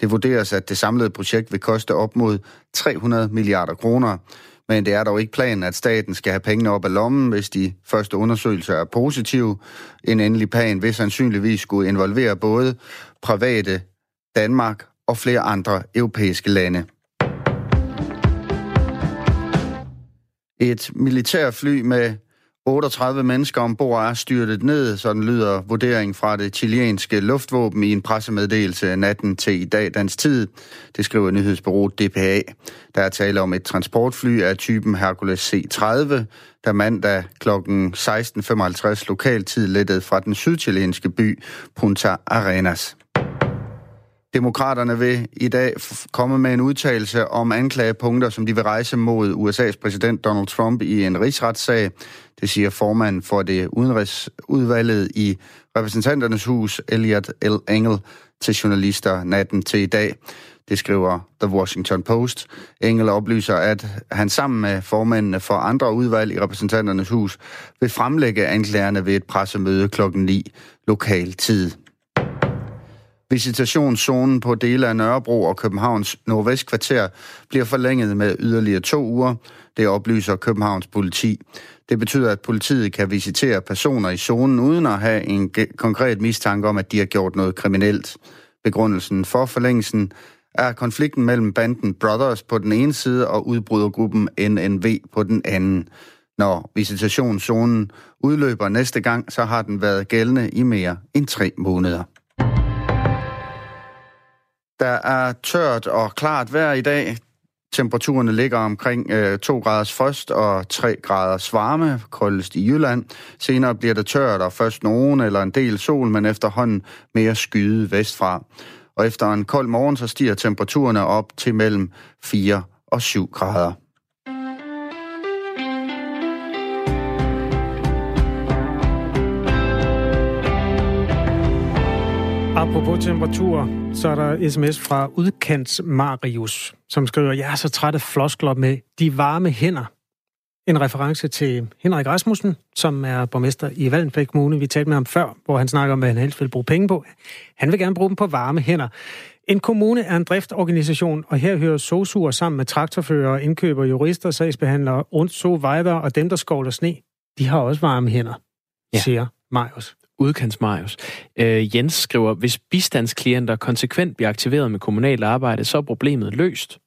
Det vurderes, at det samlede projekt vil koste op mod 300 milliarder kroner, men det er dog ikke planen, at staten skal have pengene op af lommen, hvis de første undersøgelser er positive. En endelig plan vil sandsynligvis skulle involvere både private Danmark og flere andre europæiske lande. Et militærfly med 38 mennesker ombord er styrtet ned, sådan lyder vurderingen fra det chilenske luftvåben i en pressemeddelelse natten til i dag dansk tid. Det skriver nyhedsbureauet DPA. Der er tale om et transportfly af typen Hercules C-30, der mandag kl. 16.55 lokaltid lettede fra den sydchilenske by Punta Arenas. Demokraterne vil i dag komme med en udtalelse om anklagepunkter, som de vil rejse mod USA's præsident Donald Trump i en rigsretssag. Det siger formanden for det udenrigsudvalget i repræsentanternes hus, Elliot L. Engel, til journalister natten til i dag. Det skriver The Washington Post. Engel oplyser, at han sammen med formændene for andre udvalg i repræsentanternes hus vil fremlægge anklagerne ved et pressemøde klokken 9 lokal tid. Visitationszonen på dele af Nørrebro og Københavns Nordvestkvarter bliver forlænget med yderligere to uger. Det oplyser Københavns politi. Det betyder, at politiet kan visitere personer i zonen uden at have en konkret mistanke om, at de har gjort noget kriminelt. Begrundelsen for forlængelsen er konflikten mellem banden Brothers på den ene side og udbrydergruppen NNV på den anden. Når visitationszonen udløber næste gang, så har den været gældende i mere end tre måneder. Der er tørt og klart vejr i dag. Temperaturerne ligger omkring øh, 2 graders frost og 3 graders varme, koldest i Jylland. Senere bliver det tørt og først nogen eller en del sol, men efterhånden mere skyde vestfra. Og efter en kold morgen, så stiger temperaturerne op til mellem 4 og 7 grader. Apropos temperatur, så er der sms fra udkants Marius, som skriver, jeg er så træt af floskler med de varme hænder. En reference til Henrik Rasmussen, som er borgmester i Valdenflæk Kommune. Vi talte med ham før, hvor han snakker om, hvad han helst vil bruge penge på. Han vil gerne bruge dem på varme hænder. En kommune er en driftorganisation, og her hører sosuer sammen med traktorfører, indkøber, jurister, sagsbehandlere, und so weiter, og dem, der skovler sne, de har også varme hænder. ja. siger Marius. Udkants Marius. Øh, Jens skriver, hvis bistandsklienter konsekvent bliver aktiveret med kommunalt arbejde, så er problemet løst.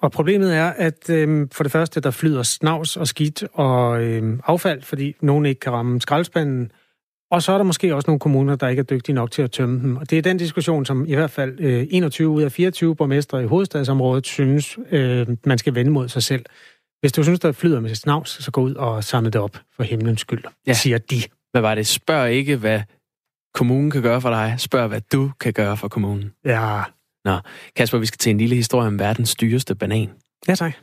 Og problemet er, at øh, for det første, der flyder snavs og skidt og øh, affald, fordi nogen ikke kan ramme skraldespanden. Og så er der måske også nogle kommuner, der ikke er dygtige nok til at tømme dem. Og det er den diskussion, som i hvert fald øh, 21 ud af 24 borgmestre i hovedstadsområdet synes, øh, man skal vende mod sig selv. Hvis du synes, der flyder med snavs, så gå ud og samle det op for himlens skyld, ja. siger de. Hvad var det? Spørg ikke, hvad kommunen kan gøre for dig. Spørg, hvad du kan gøre for kommunen. Ja. Nå, Kasper, vi skal til en lille historie om verdens dyreste banan. Ja, tak.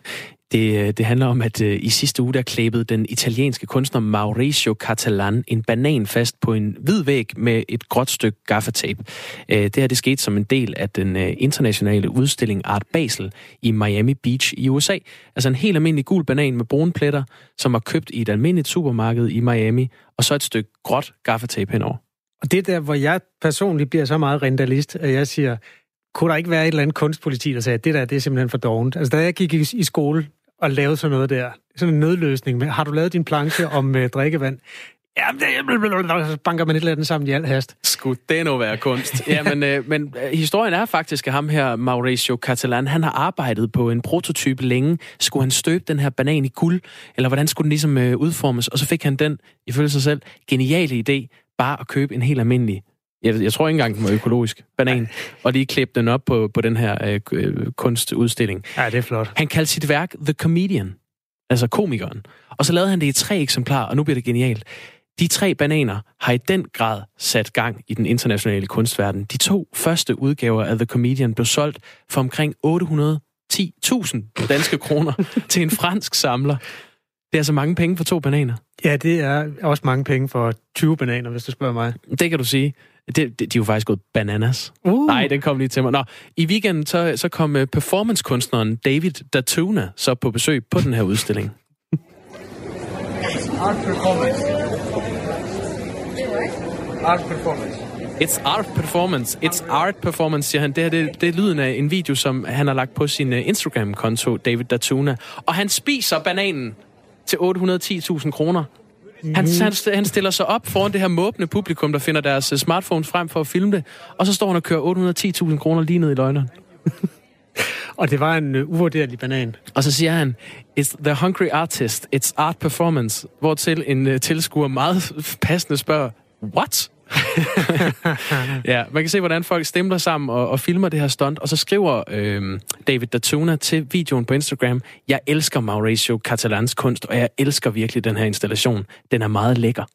Det, øh, det handler om, at øh, i sidste uge der klæbede den italienske kunstner Mauricio Catalan en banan fast på en hvid væg med et gråt stykke gaffatape. Øh, det her det skete som en del af den øh, internationale udstilling Art Basel i Miami Beach i USA. Altså en helt almindelig gul banan med brune pletter, som var købt i et almindeligt supermarked i Miami, og så et stykke gråt gaffatape henover. Og det er der, hvor jeg personligt bliver så meget rentalist, at jeg siger, kunne der ikke være et eller andet kunstpoliti, der sagde, at det der det er simpelthen for dovent? Altså, da jeg gik i, i skole og lave sådan noget der, sådan en nødløsning med, har du lavet din planche om øh, drikkevand? Jamen, det banker man et eller andet sammen i al hast. Skulle det nu være kunst? Jamen, øh, men øh, historien er faktisk, at ham her, Mauricio Catalan, han har arbejdet på en prototype længe. Skulle han støbe den her banan i guld? Eller hvordan skulle den ligesom øh, udformes? Og så fik han den, ifølge sig selv, geniale idé, bare at købe en helt almindelig jeg, jeg tror ikke engang, den var økologisk, banan, og lige klippe den op på, på den her øh, øh, kunstudstilling. Ja, det er flot. Han kaldte sit værk The Comedian, altså komikeren. Og så lavede han det i tre eksemplarer, og nu bliver det genialt. De tre bananer har i den grad sat gang i den internationale kunstverden. De to første udgaver af The Comedian blev solgt for omkring 810.000 danske kroner *laughs* til en fransk samler. Det er altså mange penge for to bananer. Ja, det er også mange penge for 20 bananer, hvis du spørger mig. Det kan du sige. Det, det, de er jo faktisk gået bananas. Uh. Nej, den kom lige til mig. Nå, i weekenden så, så kom uh, performancekunstneren David Datuna så på besøg på den her udstilling. Art performance. Art performance. It's art performance. It's art performance, siger han. Det her det, det er lyden af en video, som han har lagt på sin uh, Instagram-konto, David Datuna. Og han spiser bananen til 810.000 kroner. Han, han, han stiller sig op foran det her måbende publikum, der finder deres uh, smartphones frem for at filme det, og så står han og kører 810.000 kroner lige ned i løgneren. *laughs* og det var en uh, uvurderlig banan. Og så siger han, it's the hungry artist, it's art performance, hvor til en uh, tilskuer meget passende spørger, what? *laughs* ja, man kan se, hvordan folk stemler sammen og, og filmer det her stunt, og så skriver øh, David Datuna til videoen på Instagram, jeg elsker Mauricio Catalans kunst, og jeg elsker virkelig den her installation. Den er meget lækker.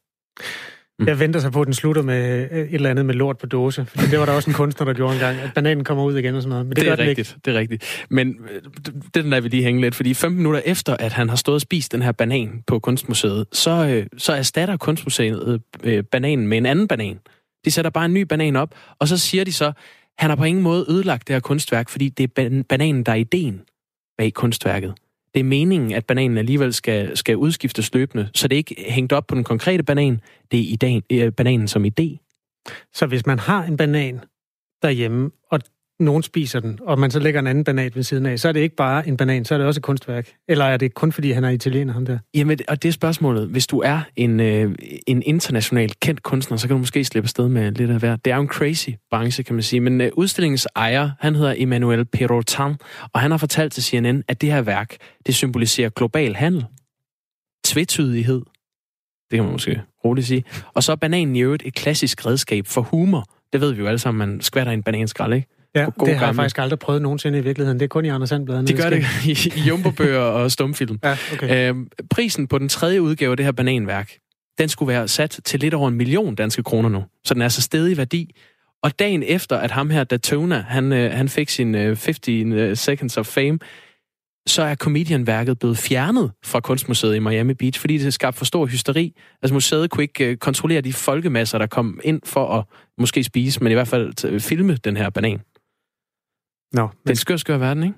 Mm. Jeg venter så på, at den slutter med øh, et eller andet med lort på dåse. For det var der også en kunstner, der gjorde engang, at bananen kommer ud igen og sådan noget. Men det, det er rigtigt, ikke. det er rigtigt. Men øh, det den der vil lige hænge lidt, fordi 15 minutter efter, at han har stået og spist den her banan på Kunstmuseet, så, øh, så erstatter Kunstmuseet øh, bananen med en anden banan. De sætter bare en ny banan op, og så siger de så, han har på ingen måde ødelagt det her kunstværk, fordi det er bananen, der er ideen bag kunstværket. Det er meningen, at bananen alligevel skal, skal udskiftes løbende, så det er ikke hængt op på den konkrete banan, det er ideen, øh, bananen som idé. Så hvis man har en banan derhjemme, og nogen spiser den, og man så lægger en anden banan ved siden af, så er det ikke bare en banan, så er det også et kunstværk. Eller er det kun fordi, han er italiener, ham der? Jamen, og det er spørgsmålet. Hvis du er en, øh, en international kendt kunstner, så kan du måske slippe sted med lidt af hver. Det er jo en crazy branche, kan man sige. Men øh, udstillingens ejer, han hedder Emmanuel Perrotin, og han har fortalt til CNN, at det her værk, det symboliserer global handel, tvetydighed, det kan man måske roligt sige, og så er bananen i øvrigt et klassisk redskab for humor. Det ved vi jo alle sammen, man skvatter en bananskrald, ikke? Ja, det har gammel. jeg faktisk aldrig prøvet nogensinde i virkeligheden. Det er kun i Anders Sandbladet. De gør det i, i jumbobøger og stumfilm. *laughs* Ja, okay. øhm, prisen på den tredje udgave af det her bananværk, den skulle være sat til lidt over en million danske kroner nu. Så den er så stedig værdi. Og dagen efter, at ham her, Datona, han, øh, han fik sin øh, 15 øh, Seconds of Fame, så er Comedian-værket blevet fjernet fra Kunstmuseet i Miami Beach, fordi det skabte for stor hysteri. Altså museet kunne ikke øh, kontrollere de folkemasser, der kom ind for at måske spise, men i hvert fald filme den her banan. Nå, men... Det er skør, skør verden, ikke?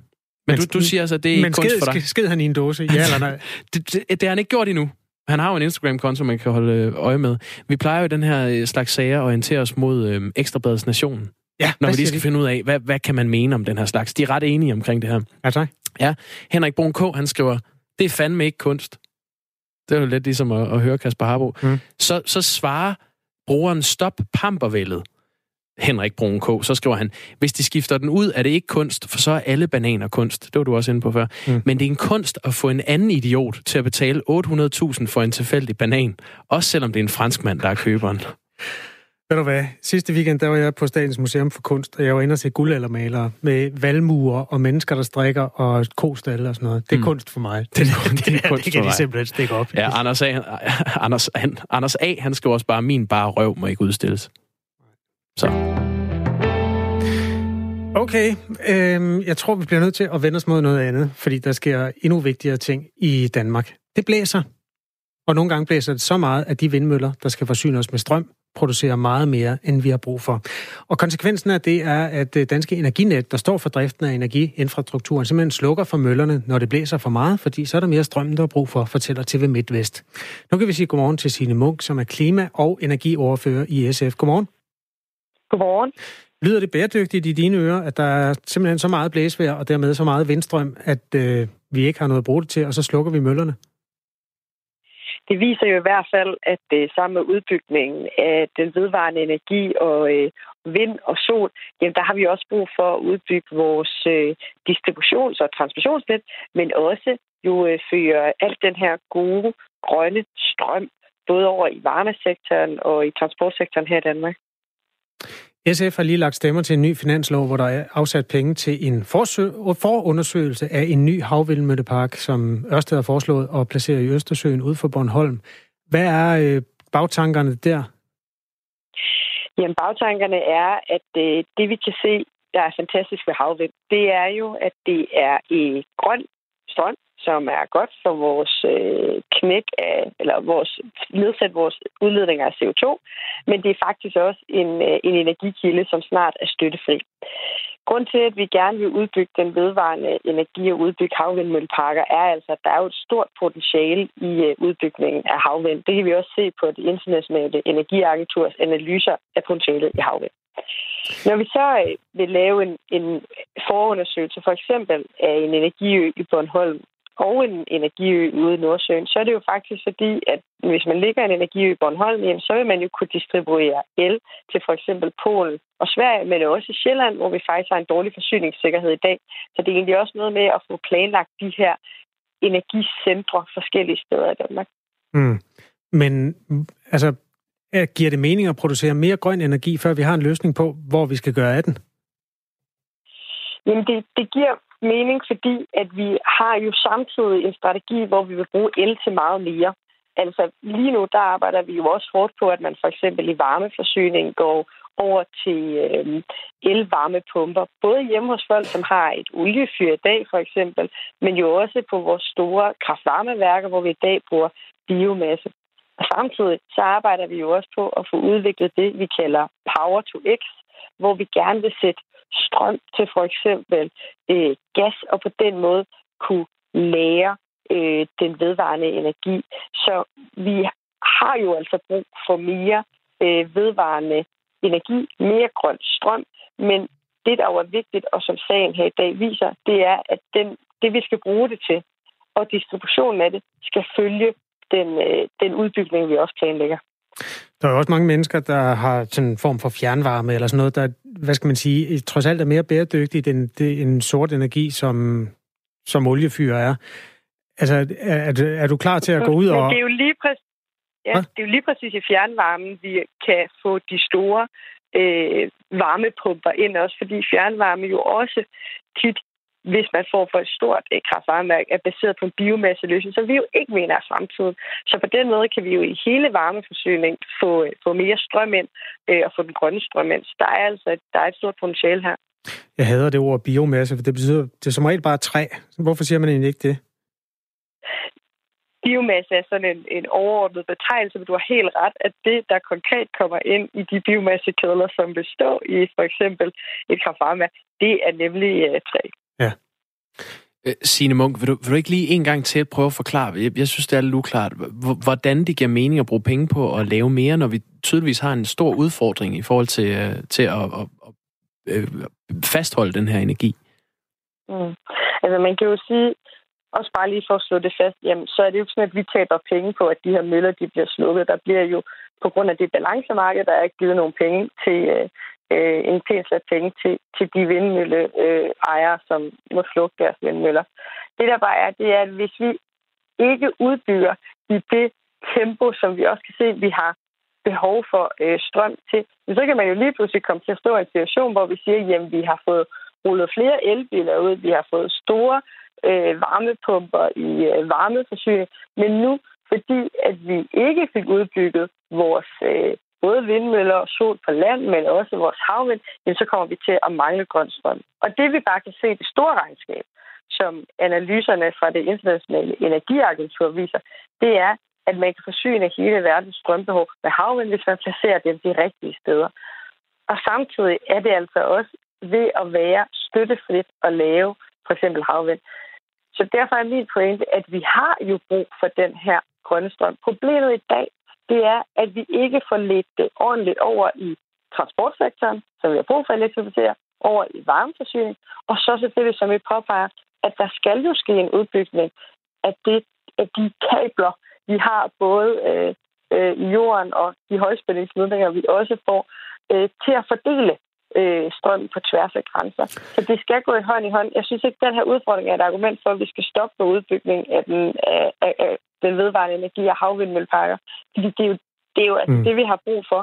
Men, men du, du siger altså, at det er ikke kunst sked, for dig. sked han i en dåse, ja eller nej? *laughs* det, det, det har han ikke gjort endnu. Han har jo en Instagram-konto, man kan holde øh, øje med. Vi plejer jo den her øh, slags sager at orientere os mod øh, Ekstrabladets Nation. Ja, når vi lige skal de? finde ud af, hvad, hvad kan man mene om den her slags. De er ret enige omkring det her. Ja, tak. Ja, Henrik Brun K., han skriver, det er fandme ikke kunst. Det er jo lidt ligesom at, at høre Kasper Harbo. Mm. Så, så svarer brugeren stop pampervældet. Henrik Brun K. Så skriver han, hvis de skifter den ud, er det ikke kunst, for så er alle bananer kunst. Det var du også inde på før. Mm. Men det er en kunst at få en anden idiot til at betale 800.000 for en tilfældig banan. Også selvom det er en franskmand, der er køberen. Ved du hvad? Sidste weekend, der var jeg på Statens Museum for Kunst, og jeg var inde og se guldaldermalere med valmuer og mennesker, der strikker og kostalle og sådan noget. Det er mm. kunst for mig. *laughs* Det, det, det, det, det, det kan de simpelthen stikke op. Ja, Anders A, Anders, han, Anders A, han skal også bare, min bare røv må ikke udstilles. Så. Okay, øh, jeg tror, vi bliver nødt til at vende os mod noget andet, fordi der sker endnu vigtigere ting i Danmark. Det blæser, og nogle gange blæser det så meget, at de vindmøller, der skal forsyne os med strøm, producerer meget mere, end vi har brug for. Og konsekvensen af det er, at øh, Danske Energinet, der står for driften af energiinfrastrukturen, simpelthen slukker for møllerne, når det blæser for meget, fordi så er der mere strøm, der er brug for, fortæller TV MidtVest. Nu kan vi sige godmorgen til Signe Munk, som er klima- og energioverfører i SF. Godmorgen. Godmorgen. Lyder det bæredygtigt i dine ører, at der er simpelthen så meget blæsvejr, og dermed så meget vindstrøm, at øh, vi ikke har noget at bruge det til, og så slukker vi møllerne? Det viser jo i hvert fald, at øh, sammen med udbygningen af den vedvarende energi og øh, vind og sol, jamen der har vi også brug for at udbygge vores øh, distributions- og transmissionsnet, men også jo øh, føre alt den her gode grønne strøm både over i varmesektoren og i transportsektoren her i Danmark. SF har lige lagt stemmer til en ny finanslov, hvor der er afsat penge til en forundersøgelse af en ny havvindmøllepark, som Ørsted har foreslået at placere i Østersøen ud for Bornholm. Hvad er øh, bagtankerne der? Jamen, bagtankerne er, at øh, det vi kan se, der er fantastisk ved havvind, det er jo, at det er i grøn strøm, som er godt for vores øh, knæk af, eller vores, nedsætte vores udledninger af CO2, men det er faktisk også en, øh, en energikilde, som snart er støttefri. Grund til, at vi gerne vil udbygge den vedvarende energi og udbygge havvindmølleparker, er altså, at der er jo et stort potentiale i øh, udbygningen af havvind. Det kan vi også se på det internationale energiagenturs analyser af potentialet i havvind. Når vi så øh, vil lave en, en forundersøgelse, for eksempel af en energiø i Bornholm, og en energiø ude i Nordsøen, så er det jo faktisk fordi, at hvis man ligger en energiø i Bornholm, jamen, så vil man jo kunne distribuere el til for eksempel Polen og Sverige, men også i Sjælland, hvor vi faktisk har en dårlig forsyningssikkerhed i dag. Så det er egentlig også noget med at få planlagt de her energicentre forskellige steder i Danmark. Mm. Men altså, giver det mening at producere mere grøn energi, før vi har en løsning på, hvor vi skal gøre af den? Jamen, det, det giver mening, fordi at vi har jo samtidig en strategi, hvor vi vil bruge el til meget mere. Altså lige nu, der arbejder vi jo også hårdt på, at man for eksempel i varmeforsyningen går over til øh, elvarmepumper. Både hjemme hos folk, som har et oliefyr i dag for eksempel, men jo også på vores store kraftvarmeværker, hvor vi i dag bruger biomasse. Og samtidig så arbejder vi jo også på at få udviklet det, vi kalder Power to X, hvor vi gerne vil sætte strøm til for eksempel øh, gas, og på den måde kunne lære øh, den vedvarende energi. Så vi har jo altså brug for mere øh, vedvarende energi, mere grøn strøm, men det, der jo er vigtigt, og som sagen her i dag viser, det er, at den, det, vi skal bruge det til, og distributionen af det, skal følge den, øh, den udbygning, vi også planlægger. Der er også mange mennesker, der har sådan en form for fjernvarme eller sådan noget, der, hvad skal man sige, trods alt er mere bæredygtigt end det, en sort energi, som, som oliefyr er. Altså, er, er, er du klar til at gå ud og... Det er jo lige præcis, ja, det er jo lige præcis i fjernvarmen, vi kan få de store øh, varmepumper ind også, fordi fjernvarme jo også tit hvis man får for et stort eh, kraftvarmeværk, er baseret på en biomasseløsning, så vi jo ikke mener er fremtiden. Så på den måde kan vi jo i hele varmeforsyning få, eh, få mere strøm ind øh, og få den grønne strøm ind. Så der er altså et, der er et stort potentiale her. Jeg hader det ord biomasse, for det betyder det er som regel bare træ. Hvorfor siger man egentlig ikke det? Biomasse er sådan en, en overordnet betegnelse, men du har helt ret, at det, der konkret kommer ind i de biomassekedler, som består i for eksempel et kraftvarmeværk, det er nemlig uh, træ. Ja. Øh, Signe Munk, vil du, vil du ikke lige en gang til at prøve at forklare, jeg, jeg synes, det er lidt uklart, hvordan det giver mening at bruge penge på at lave mere, når vi tydeligvis har en stor udfordring i forhold til, øh, til at, at, at, at fastholde den her energi? Mm. Altså man kan jo sige, også bare lige for at slå det fast, jamen, så er det jo ikke sådan, at vi taber penge på, at de her møller de bliver slukket. Der bliver jo på grund af det balancemarked, der er givet nogle penge til, øh, en pæs af penge til, til de vindmølleejere, øh, som må slukke deres vindmøller. Det der bare er, det er, at hvis vi ikke udbygger i det tempo, som vi også kan se, vi har behov for øh, strøm til, så kan man jo lige pludselig komme til at stå i en situation, hvor vi siger, at vi har fået rullet flere elbiler ud, vi har fået store øh, varmepumper i øh, varmeforsyning, men nu, fordi at vi ikke fik udbygget vores øh, både vindmøller og sol på land, men også vores havvind, jamen så kommer vi til at mangle grøn strøm. Og det vi bare kan se det store regnskab, som analyserne fra det internationale energiagentur viser, det er, at man kan forsyne hele verdens strømbehov med havvind, hvis man placerer dem de rigtige steder. Og samtidig er det altså også ved at være støttefrit at lave for eksempel havvind. Så derfor er min pointe, at vi har jo brug for den her grønne strøm. Problemet i dag, det er, at vi ikke får lidt det ordentligt over i transportsektoren, som vi har brug for at elektrificere, over i varmeforsyning, og så selvfølgelig, som vi påpeger, at der skal jo ske en udbygning af, det, af de kabler, vi har både øh, øh, i jorden og de højspændingsledninger, vi også får, øh, til at fordele øh, strøm på tværs af grænser. Så det skal gå i hånd i hånd. Jeg synes ikke, at den her udfordring er et argument for, at vi skal stoppe på udbygning af den, af, af, af den vedvarende energi og havvindmølleparker. Fordi det er jo det, er jo altså mm. det vi har brug for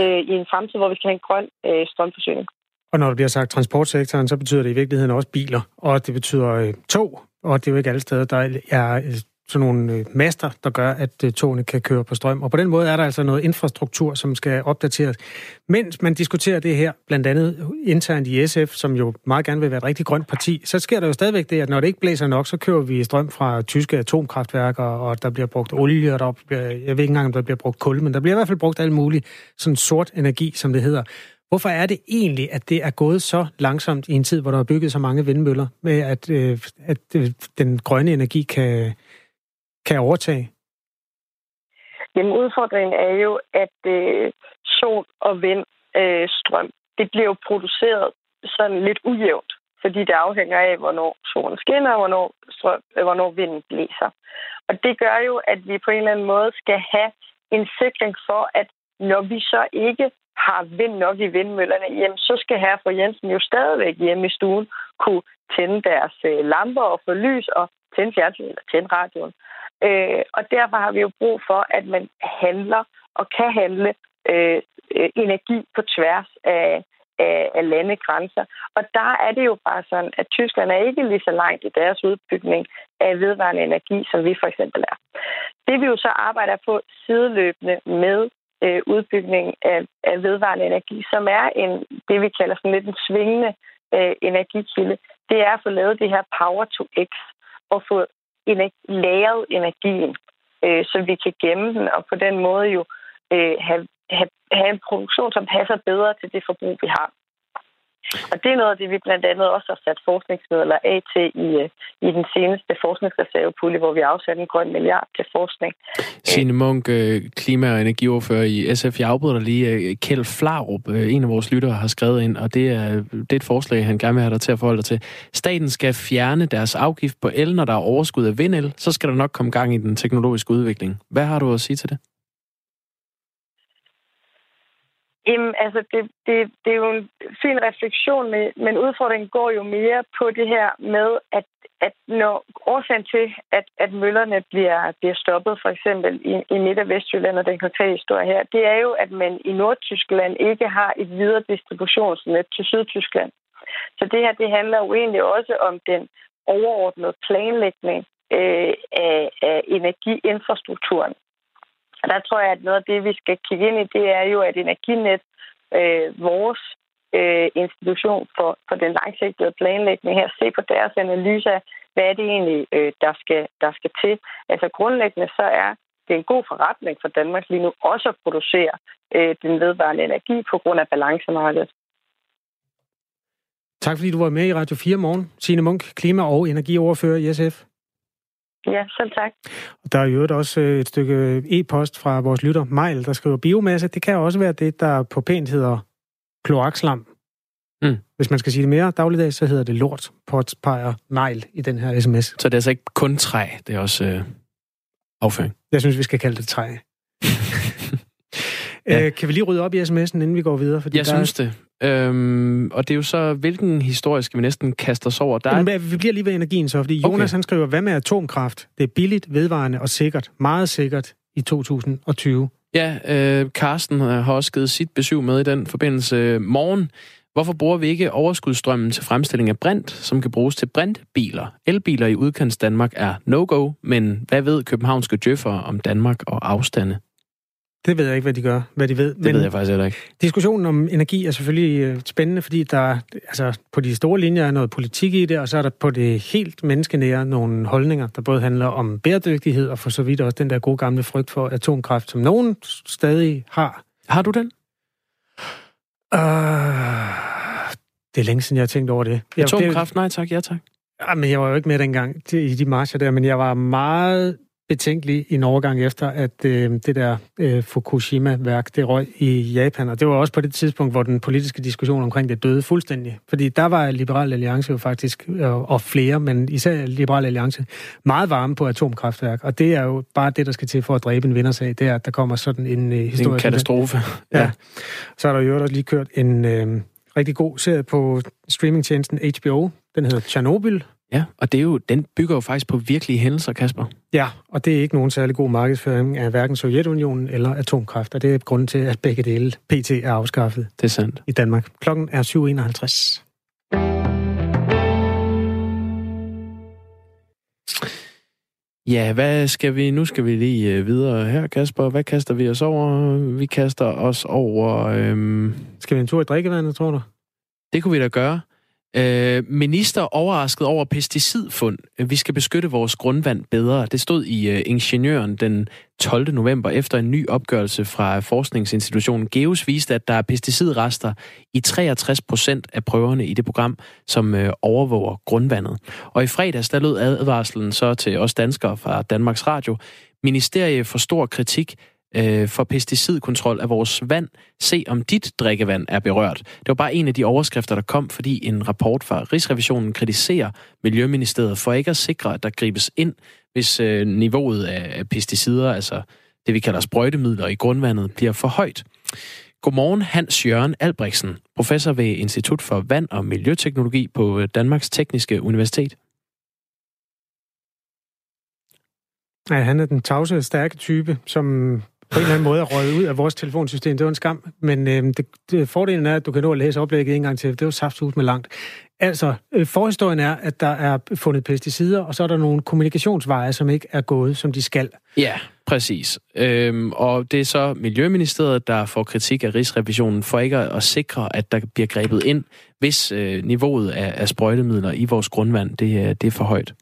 øh, i en fremtid, hvor vi skal have en grøn øh, strømforsyning. Og når det bliver sagt transportsektoren, så betyder det i virkeligheden også biler, og det betyder øh, tog, og det er jo ikke alle steder, der er sådan nogle øh, master, der gør, at øh, togene kan køre på strøm. Og på den måde er der altså noget infrastruktur, som skal opdateres. Mens man diskuterer det her, blandt andet internt i SF, som jo meget gerne vil være et rigtig grønt parti, så sker der jo stadigvæk det, at når det ikke blæser nok, så kører vi strøm fra tyske atomkraftværker, og der bliver brugt olie, og der bliver, jeg ved ikke engang, om der bliver brugt kul, men der bliver i hvert fald brugt alt muligt sådan sort energi, som det hedder. Hvorfor er det egentlig, at det er gået så langsomt i en tid, hvor der er bygget så mange vindmøller, med at, øh, at den grønne energi kan, kan overtage? Jamen udfordringen er jo, at øh, sol og vind øh, strøm, det bliver jo produceret sådan lidt ujævnt, fordi det afhænger af, hvornår solen skinner og hvornår, strøm, øh, hvornår vinden blæser. Og det gør jo, at vi på en eller anden måde skal have en sikring for, at når vi så ikke har vind nok i vindmøllerne, jamen så skal herre for Jensen jo stadigvæk hjemme i stuen kunne tænde deres øh, lamper og få lys og tænde fjernsynet eller tænde radioen. Øh, og derfor har vi jo brug for, at man handler og kan handle øh, øh, energi på tværs af, af, af landegrænser. Og der er det jo bare sådan, at Tyskland er ikke lige så langt i deres udbygning af vedvarende energi, som vi for eksempel er. Det vi jo så arbejder på sideløbende med øh, udbygning af, af vedvarende energi, som er en det, vi kalder sådan lidt en svingende øh, energikilde, det er at få lavet det her power to x og få lagret energien, øh, så vi kan gemme den, og på den måde jo øh, have, have, have en produktion, som passer bedre til det forbrug, vi har. Og det er noget af det, vi blandt andet også har sat forskningsmidler af til i, øh, i den seneste forskningsreservepulje, hvor vi afsatte en grøn milliard til forskning. Signe Munk, øh, klima- og energiordfører i SF. Jeg afbryder lige. Øh, Kjeld Flarup, en af vores lyttere, har skrevet ind, og det er, det er et forslag, han gerne vil have dig til at forholde dig til. Staten skal fjerne deres afgift på el, når der er overskud af vindel. Så skal der nok komme gang i den teknologiske udvikling. Hvad har du at sige til det? Jamen, altså, det, det, det er jo en fin refleksion, med, men udfordringen går jo mere på det her med, at, at når årsagen til, at, at møllerne bliver, bliver stoppet, for eksempel i, i Midt- og Vestjylland, og den konkrete historie her, det er jo, at man i Nordtyskland ikke har et videre distributionsnet til Sydtyskland. Så det her, det handler jo egentlig også om den overordnede planlægning øh, af, af energiinfrastrukturen. Og der tror jeg, at noget af det, vi skal kigge ind i, det er jo, at Energinet, øh, vores øh, institution for, for den langsigtede planlægning her, se på deres analyse af, hvad er det egentlig, øh, der, skal, der skal til. Altså grundlæggende så er det en god forretning for Danmark lige nu også at producere øh, den vedvarende energi på grund af balancemarkedet. Tak fordi du var med i Radio 4 morgen. Signe Munk, klima- og energioverfører i SF. Ja, selv tak. Der er jo også øh, et stykke e-post fra vores lytter, Mejl, der skriver biomasse. Det kan også være det, der på pænt hedder kloakslam. Mm. Hvis man skal sige det mere dagligdags, så hedder det lort, potpejer, negl i den her sms. Så det er altså ikke kun træ, det er også øh, afføring. Jeg synes, vi skal kalde det træ. ja. *laughs* øh, kan vi lige rydde op i sms'en, inden vi går videre? Fordi jeg synes det. Øhm, og det er jo så, hvilken historie skal vi næsten kaste os over? Der er... Jamen, vi bliver lige ved energien så, fordi Jonas okay. han skriver, hvad med atomkraft? Det er billigt, vedvarende og sikkert. Meget sikkert i 2020. Ja, øh, Carsten har også givet sit besøg med i den forbindelse. Morgen, hvorfor bruger vi ikke overskudstrømmen til fremstilling af brint, som kan bruges til brintbiler? Elbiler i udkants Danmark er no-go, men hvad ved københavnske djøffer om Danmark og afstande? Det ved jeg ikke, hvad de gør, hvad de ved. Det Men ved jeg faktisk heller ikke. Diskussionen om energi er selvfølgelig øh, spændende, fordi der altså, på de store linjer er noget politik i det, og så er der på det helt menneskenære nogle holdninger, der både handler om bæredygtighed, og for så vidt også den der gode gamle frygt for atomkraft, som nogen stadig har. Har du den? Uh, det er længe siden, jeg har tænkt over det. Atomkraft, nej tak, ja tak. Ja, men jeg var jo ikke med dengang i de marcher der, men jeg var meget betænkelig i en overgang efter, at øh, det der øh, Fukushima-værk, det røg i Japan. Og det var også på det tidspunkt, hvor den politiske diskussion omkring det døde fuldstændig. Fordi der var Liberal Alliance jo faktisk, øh, og flere, men især Liberal Alliance, meget varme på atomkraftværk. Og det er jo bare det, der skal til for at dræbe en vindersag, det er, at der kommer sådan en øh, historie. En katastrofe. Ja. *laughs* ja. Så er der jo også lige kørt en øh, rigtig god serie på streamingtjenesten HBO. Den hedder Chernobyl, Ja, og det er jo, den bygger jo faktisk på virkelige hændelser, Kasper. Ja, og det er ikke nogen særlig god markedsføring af hverken Sovjetunionen eller atomkraft, og det er grunden til, at begge dele PT er afskaffet. Det er sandt. I Danmark. Klokken er 7.51. Ja, hvad skal vi? Nu skal vi lige øh, videre her, Kasper. Hvad kaster vi os over? Vi kaster os over... Øhm... Skal vi en tur i drikkevandet, tror du? Det kunne vi da gøre. Øh, minister overrasket over pesticidfund. Vi skal beskytte vores grundvand bedre. Det stod i øh, Ingeniøren den 12. november efter en ny opgørelse fra forskningsinstitutionen GEOS viste, at der er pesticidrester i 63 procent af prøverne i det program, som øh, overvåger grundvandet. Og i fredags der lød advarslen så til os danskere fra Danmarks Radio. Ministerie for stor kritik øh, for pesticidkontrol af vores vand. Se om dit drikkevand er berørt. Det var bare en af de overskrifter, der kom, fordi en rapport fra Rigsrevisionen kritiserer Miljøministeriet for ikke at sikre, at der gribes ind, hvis øh, niveauet af, pesticider, altså det vi kalder sprøjtemidler i grundvandet, bliver for højt. Godmorgen, Hans Jørgen Albrechtsen, professor ved Institut for Vand- og Miljøteknologi på øh, Danmarks Tekniske Universitet. Ja, han er den tavse, stærke type, som på en eller anden måde er røget ud af vores telefonsystem. Det var en skam, men øh, det, det, fordelen er, at du kan nå at læse oplægget en gang til. Det var saftsus med langt. Altså, øh, forhistorien er, at der er fundet pesticider, og så er der nogle kommunikationsveje, som ikke er gået, som de skal. Ja, præcis. Øhm, og det er så Miljøministeriet, der får kritik af Rigsrevisionen for ikke at, at sikre, at der bliver grebet ind, hvis øh, niveauet af, af sprøjtemidler i vores grundvand, det, det er for højt.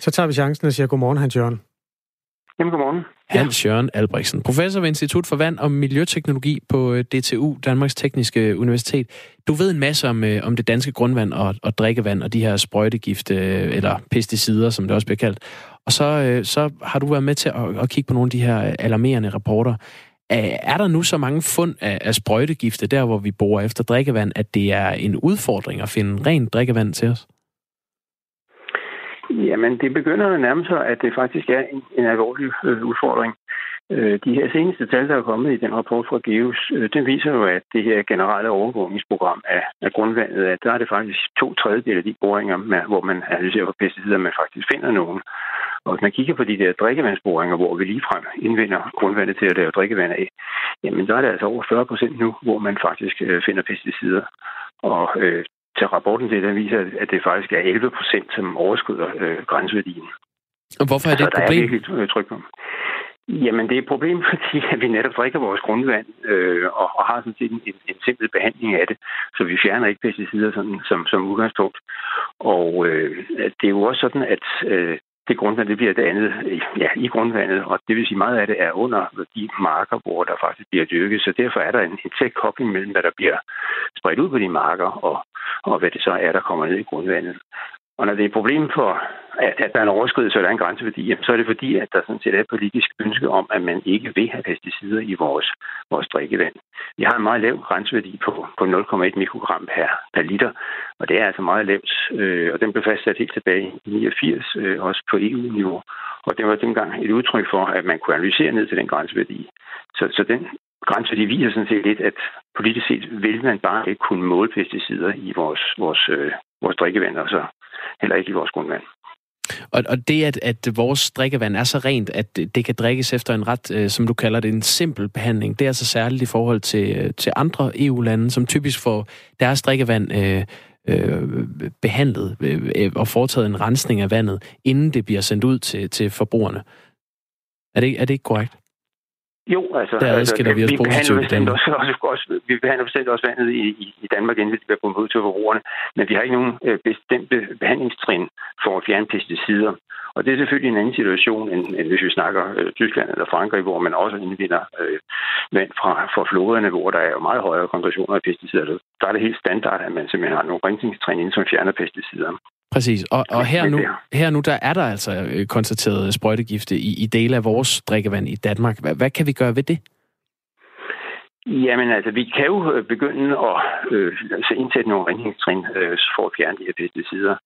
Så tager vi chancen og siger godmorgen, Hans Jørgen. Jamen, godmorgen. Hans Jørgen Albrechtsen, professor ved Institut for Vand og Miljøteknologi på øh, DTU, Danmarks Tekniske Universitet. Du ved en masse om, øh, om det danske grundvand og, og drikkevand og de her sprøjtegifte, øh, eller pesticider, som det også bliver kaldt. Og så, øh, så har du været med til at, at kigge på nogle af de her alarmerende rapporter. Er der nu så mange fund af, af sprøjtegifte, der hvor vi bor efter drikkevand, at det er en udfordring at finde rent drikkevand til os? Jamen, det begynder at nærme sig, at det faktisk er en, en alvorlig øh, udfordring. Øh, de her seneste tal, der er kommet i den rapport fra GEOS, øh, den viser jo, at det her generelle overvågningsprogram af, af grundvandet, at der er det faktisk to tredjedel af de boringer, med, hvor man analyserer for pesticider, man faktisk finder nogen. Og hvis man kigger på de der drikkevandsboringer, hvor vi ligefrem indvinder grundvandet til at lave drikkevand af, jamen der er det altså over 40 procent nu, hvor man faktisk øh, finder pesticider. Og øh, til rapporten det, der viser, at det faktisk er 11 procent, som overskrider øh, grænseværdien. Og hvorfor er det et problem? Der er virkelig øh, tryk på. Jamen, det er et problem, *laughs* fordi at vi netop drikker vores grundvand øh, og, og har sådan set en, en, en simpel behandling af det, så vi fjerner ikke pesticider sådan, som, som udgangspunkt. Og øh, det er jo også sådan, at øh, det grundvand, det bliver det andet ja, i grundvandet, og det vil sige, meget af det er under de marker, hvor der faktisk bliver dyrket, så derfor er der en, en tæt kobling mellem, hvad der bliver spredt ud på de marker, og, og hvad det så er, der kommer ned i grundvandet. Og når det er et problem for, at, at der er en overskridelse, eller en grænseværdi, så er det fordi, at der sådan set er et politisk ønske om, at man ikke vil have pesticider i vores, vores drikkevand. Vi har en meget lav grænseværdi på, på 0,1 mikrogram per, per liter, og det er altså meget lavt, øh, og den blev fastsat helt tilbage i 89, øh, også på EU-niveau. Og det var dengang et udtryk for, at man kunne analysere ned til den grænseværdi. Så, så den grænseværdi viser sådan set lidt, at politisk set vil man bare ikke kunne måle pesticider i vores, vores, øh, vores drikkevand, og så heller ikke i vores grundvand. Og, og det, at, at vores drikkevand er så rent, at det kan drikkes efter en ret, øh, som du kalder det, en simpel behandling, det er altså særligt i forhold til, øh, til andre EU-lande, som typisk får deres drikkevand øh, øh, behandlet øh, øh, og foretaget en rensning af vandet, inden det bliver sendt ud til, til forbrugerne. Er det, er det ikke korrekt? Jo, altså, der altså vi, vi behandler bestemt også, *laughs* også, også, vi behandler bestemt også vandet i, i, i Danmark, inden det bliver pumpet ud til forbrugerne, men vi har ikke nogen øh, bestemte behandlingstrin for at fjerne pesticider. Og det er selvfølgelig en anden situation, end, end hvis vi snakker øh, Tyskland eller Frankrig, hvor man også indvinder øh, vand fra, fra floderne, hvor der er meget højere koncentrationer af pesticider. Der er det helt standard, at man simpelthen har nogle rensningstrin, som fjerner pesticider. Præcis, og, og her, nu, her nu, der er der altså øh, konstateret sprøjtegifte i, i dele af vores drikkevand i Danmark. Hvad, hvad kan vi gøre ved det? Jamen altså, vi kan jo øh, begynde at øh, indsætte nogle rensningstrin øh, for at fjerne de her pesticider.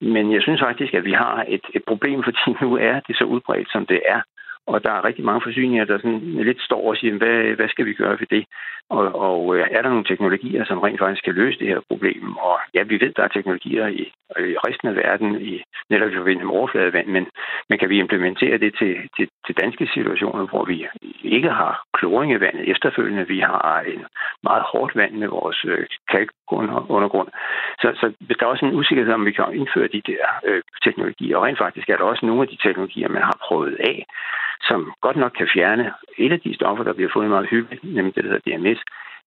Men jeg synes faktisk, at vi har et, et problem, fordi nu er det så udbredt, som det er. Og der er rigtig mange forsyninger, der sådan lidt står og siger, hvad, hvad skal vi gøre for det? Og, og øh, er der nogle teknologier, som rent faktisk kan løse det her problem? Og ja, vi ved, der er teknologier i, i resten af verden, i, netop i forbindelse med overfladevand, men, men kan vi implementere det til, til, til danske situationer, hvor vi ikke har kloring i vandet efterfølgende? Vi har en meget hårdt vand med vores øh, kalkundergrund. Så, så der er også en usikkerhed om, vi kan indføre de der øh, teknologier. Og rent faktisk er der også nogle af de teknologier, man har prøvet af, som godt nok kan fjerne et af de stoffer, der bliver fundet meget hyppigt, nemlig det, der hedder DMS,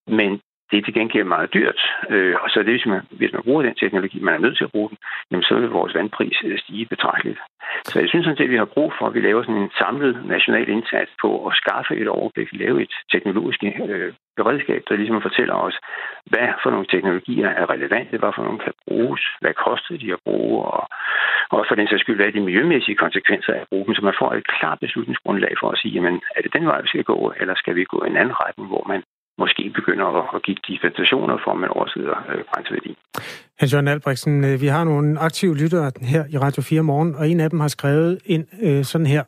men det er til gengæld meget dyrt. Øh, og så er det, hvis man, hvis man bruger den teknologi, man er nødt til at bruge den, jamen så vil vores vandpris øh, stige betragteligt. Så jeg synes sådan set, at vi har brug for, at vi laver sådan en samlet national indsats på at skaffe et overblik, lave et teknologisk øh, beredskab, der ligesom fortæller os, hvad for nogle teknologier er relevante, hvad for nogle kan bruges, hvad koster de at bruge, og, og for den sags skyld, hvad er de miljømæssige konsekvenser af at bruge dem, så man får et klart beslutningsgrundlag for at sige, jamen, er det den vej, vi skal gå, eller skal vi gå i en anden retning, hvor man måske begynder at, at give dispensationer for, at man overskrider øh, grænseværdi. Hans Jørgen Albrechtsen, øh, vi har nogle aktive lyttere her i Radio 4 morgen, og en af dem har skrevet ind øh, sådan her.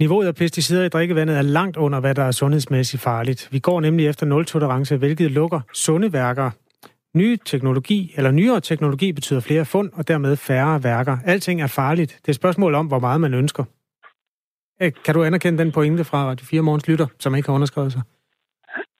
Niveauet af pesticider i drikkevandet er langt under, hvad der er sundhedsmæssigt farligt. Vi går nemlig efter nul-tolerance, hvilket lukker sunde værker. Ny teknologi, eller nyere teknologi betyder flere fund, og dermed færre værker. Alting er farligt. Det er et spørgsmål om, hvor meget man ønsker. Øh, kan du anerkende den pointe fra Radio 4 Morgens lytter, som ikke har underskrevet sig?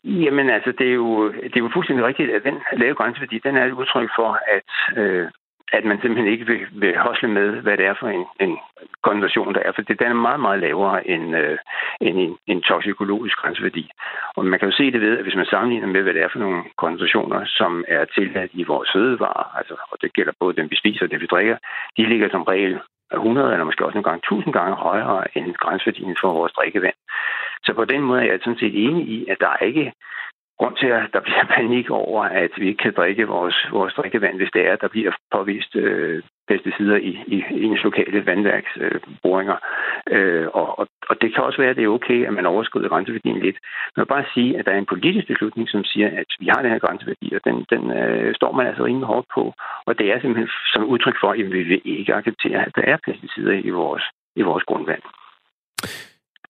Jamen altså, det er jo, det er jo fuldstændig rigtigt, at den lave grænseværdi, den er et udtryk for, at, øh, at man simpelthen ikke vil, vil hosle med, hvad det er for en, en konversion, der er. For det, den er meget, meget lavere end, øh, end en, en toksikologisk grænseværdi. Og man kan jo se det ved, at hvis man sammenligner med, hvad det er for nogle koncentrationer, som er tilladt i vores fødevarer, altså, og det gælder både dem, vi spiser og dem, vi drikker, de ligger som regel 100 eller måske også nogle gange 1000 gange højere end grænseværdien for vores drikkevand. Så på den måde er jeg sådan set enig i, at der er ikke grund til, at der bliver *laughs* panik over, at vi ikke kan drikke vores, vores drikkevand, hvis det er, der bliver påvist øh, pesticider i, i, i ens lokale vandværksboringer. Øh, øh, og, og, og det kan også være, at det er okay, at man overskrider grænseværdien lidt. Men jeg vil bare sige, at der er en politisk beslutning, som siger, at vi har den her grænseværdi, og den, den øh, står man altså rimelig hårdt på. Og det er simpelthen som udtryk for, at vi vil ikke acceptere, at der er pesticider i vores, i vores grundvand.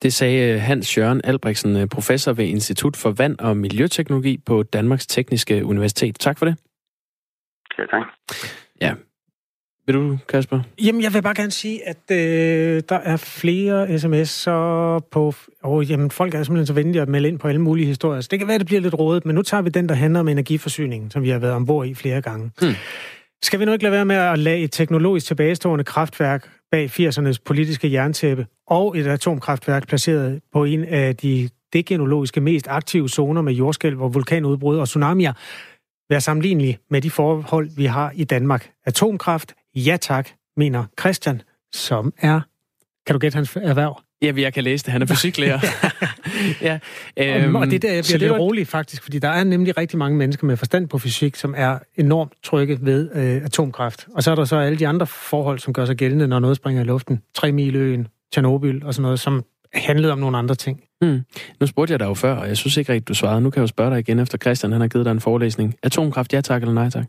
Det sagde øh, Hans Jørgen Albrechtsen, øh, professor ved Institut for Vand og Miljøteknologi på Danmarks Tekniske Universitet. Tak for det. Ja, tak. Ja. Vil du, Kasper? Jamen, jeg vil bare gerne sige, at øh, der er flere sms'er på... Oh, jamen, folk er simpelthen så venlige at melde ind på alle mulige historier. Så det kan være, at det bliver lidt rådet, men nu tager vi den, der handler om energiforsyningen, som vi har været ombord i flere gange. Hmm. Skal vi nu ikke lade være med at lade et teknologisk tilbagestående kraftværk bag 80'ernes politiske jerntæppe og et atomkraftværk placeret på en af de degenologiske mest aktive zoner med jordskælv og vulkanudbrud og tsunamier være sammenlignelige med de forhold, vi har i Danmark. Atomkraft, ja tak, mener Christian, som er... Kan du gætte hans erhverv? Ja, jeg kan læse det. Han er *laughs* fysiklærer. *laughs* ja, øhm, og det er der, jeg bliver lidt var... rolig faktisk, fordi der er nemlig rigtig mange mennesker med forstand på fysik, som er enormt trygge ved øh, atomkraft. Og så er der så alle de andre forhold, som gør sig gældende, når noget springer i luften. Tre miløen, Tjernobyl og sådan noget, som handlede om nogle andre ting. Mm. Nu spurgte jeg dig jo før, og jeg synes ikke rigtigt, du svarede. Nu kan jeg jo spørge dig igen efter Christian, han har givet dig en forelæsning. Atomkraft, ja tak eller nej tak?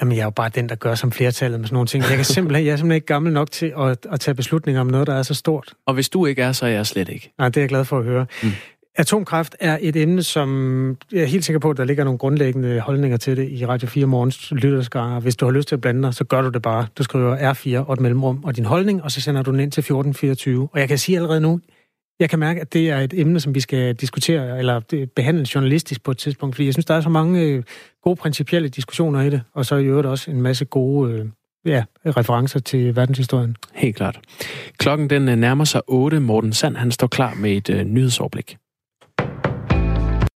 Jamen, jeg er jo bare den, der gør som flertallet med sådan nogle ting. Jeg, kan simpelthen, jeg er simpelthen ikke gammel nok til at, at tage beslutninger om noget, der er så stort. Og hvis du ikke er, så er jeg slet ikke. Nej, det er jeg glad for at høre. Mm. Atomkraft er et emne, som jeg er helt sikker på, at der ligger nogle grundlæggende holdninger til det i Radio 4 Morgens lytterskare. Hvis du har lyst til at blande dig, så gør du det bare. Du skriver R4 og et mellemrum og din holdning, og så sender du den ind til 1424. Og jeg kan sige allerede nu, jeg kan mærke, at det er et emne, som vi skal diskutere, eller behandle journalistisk på et tidspunkt, fordi jeg synes, der er så mange øh, gode principielle diskussioner i det, og så i øvrigt også en masse gode øh, ja, referencer til verdenshistorien. Helt klart. Klokken den øh, nærmer sig 8. Morten Sand, han står klar med et øh, nyhedsoverblik.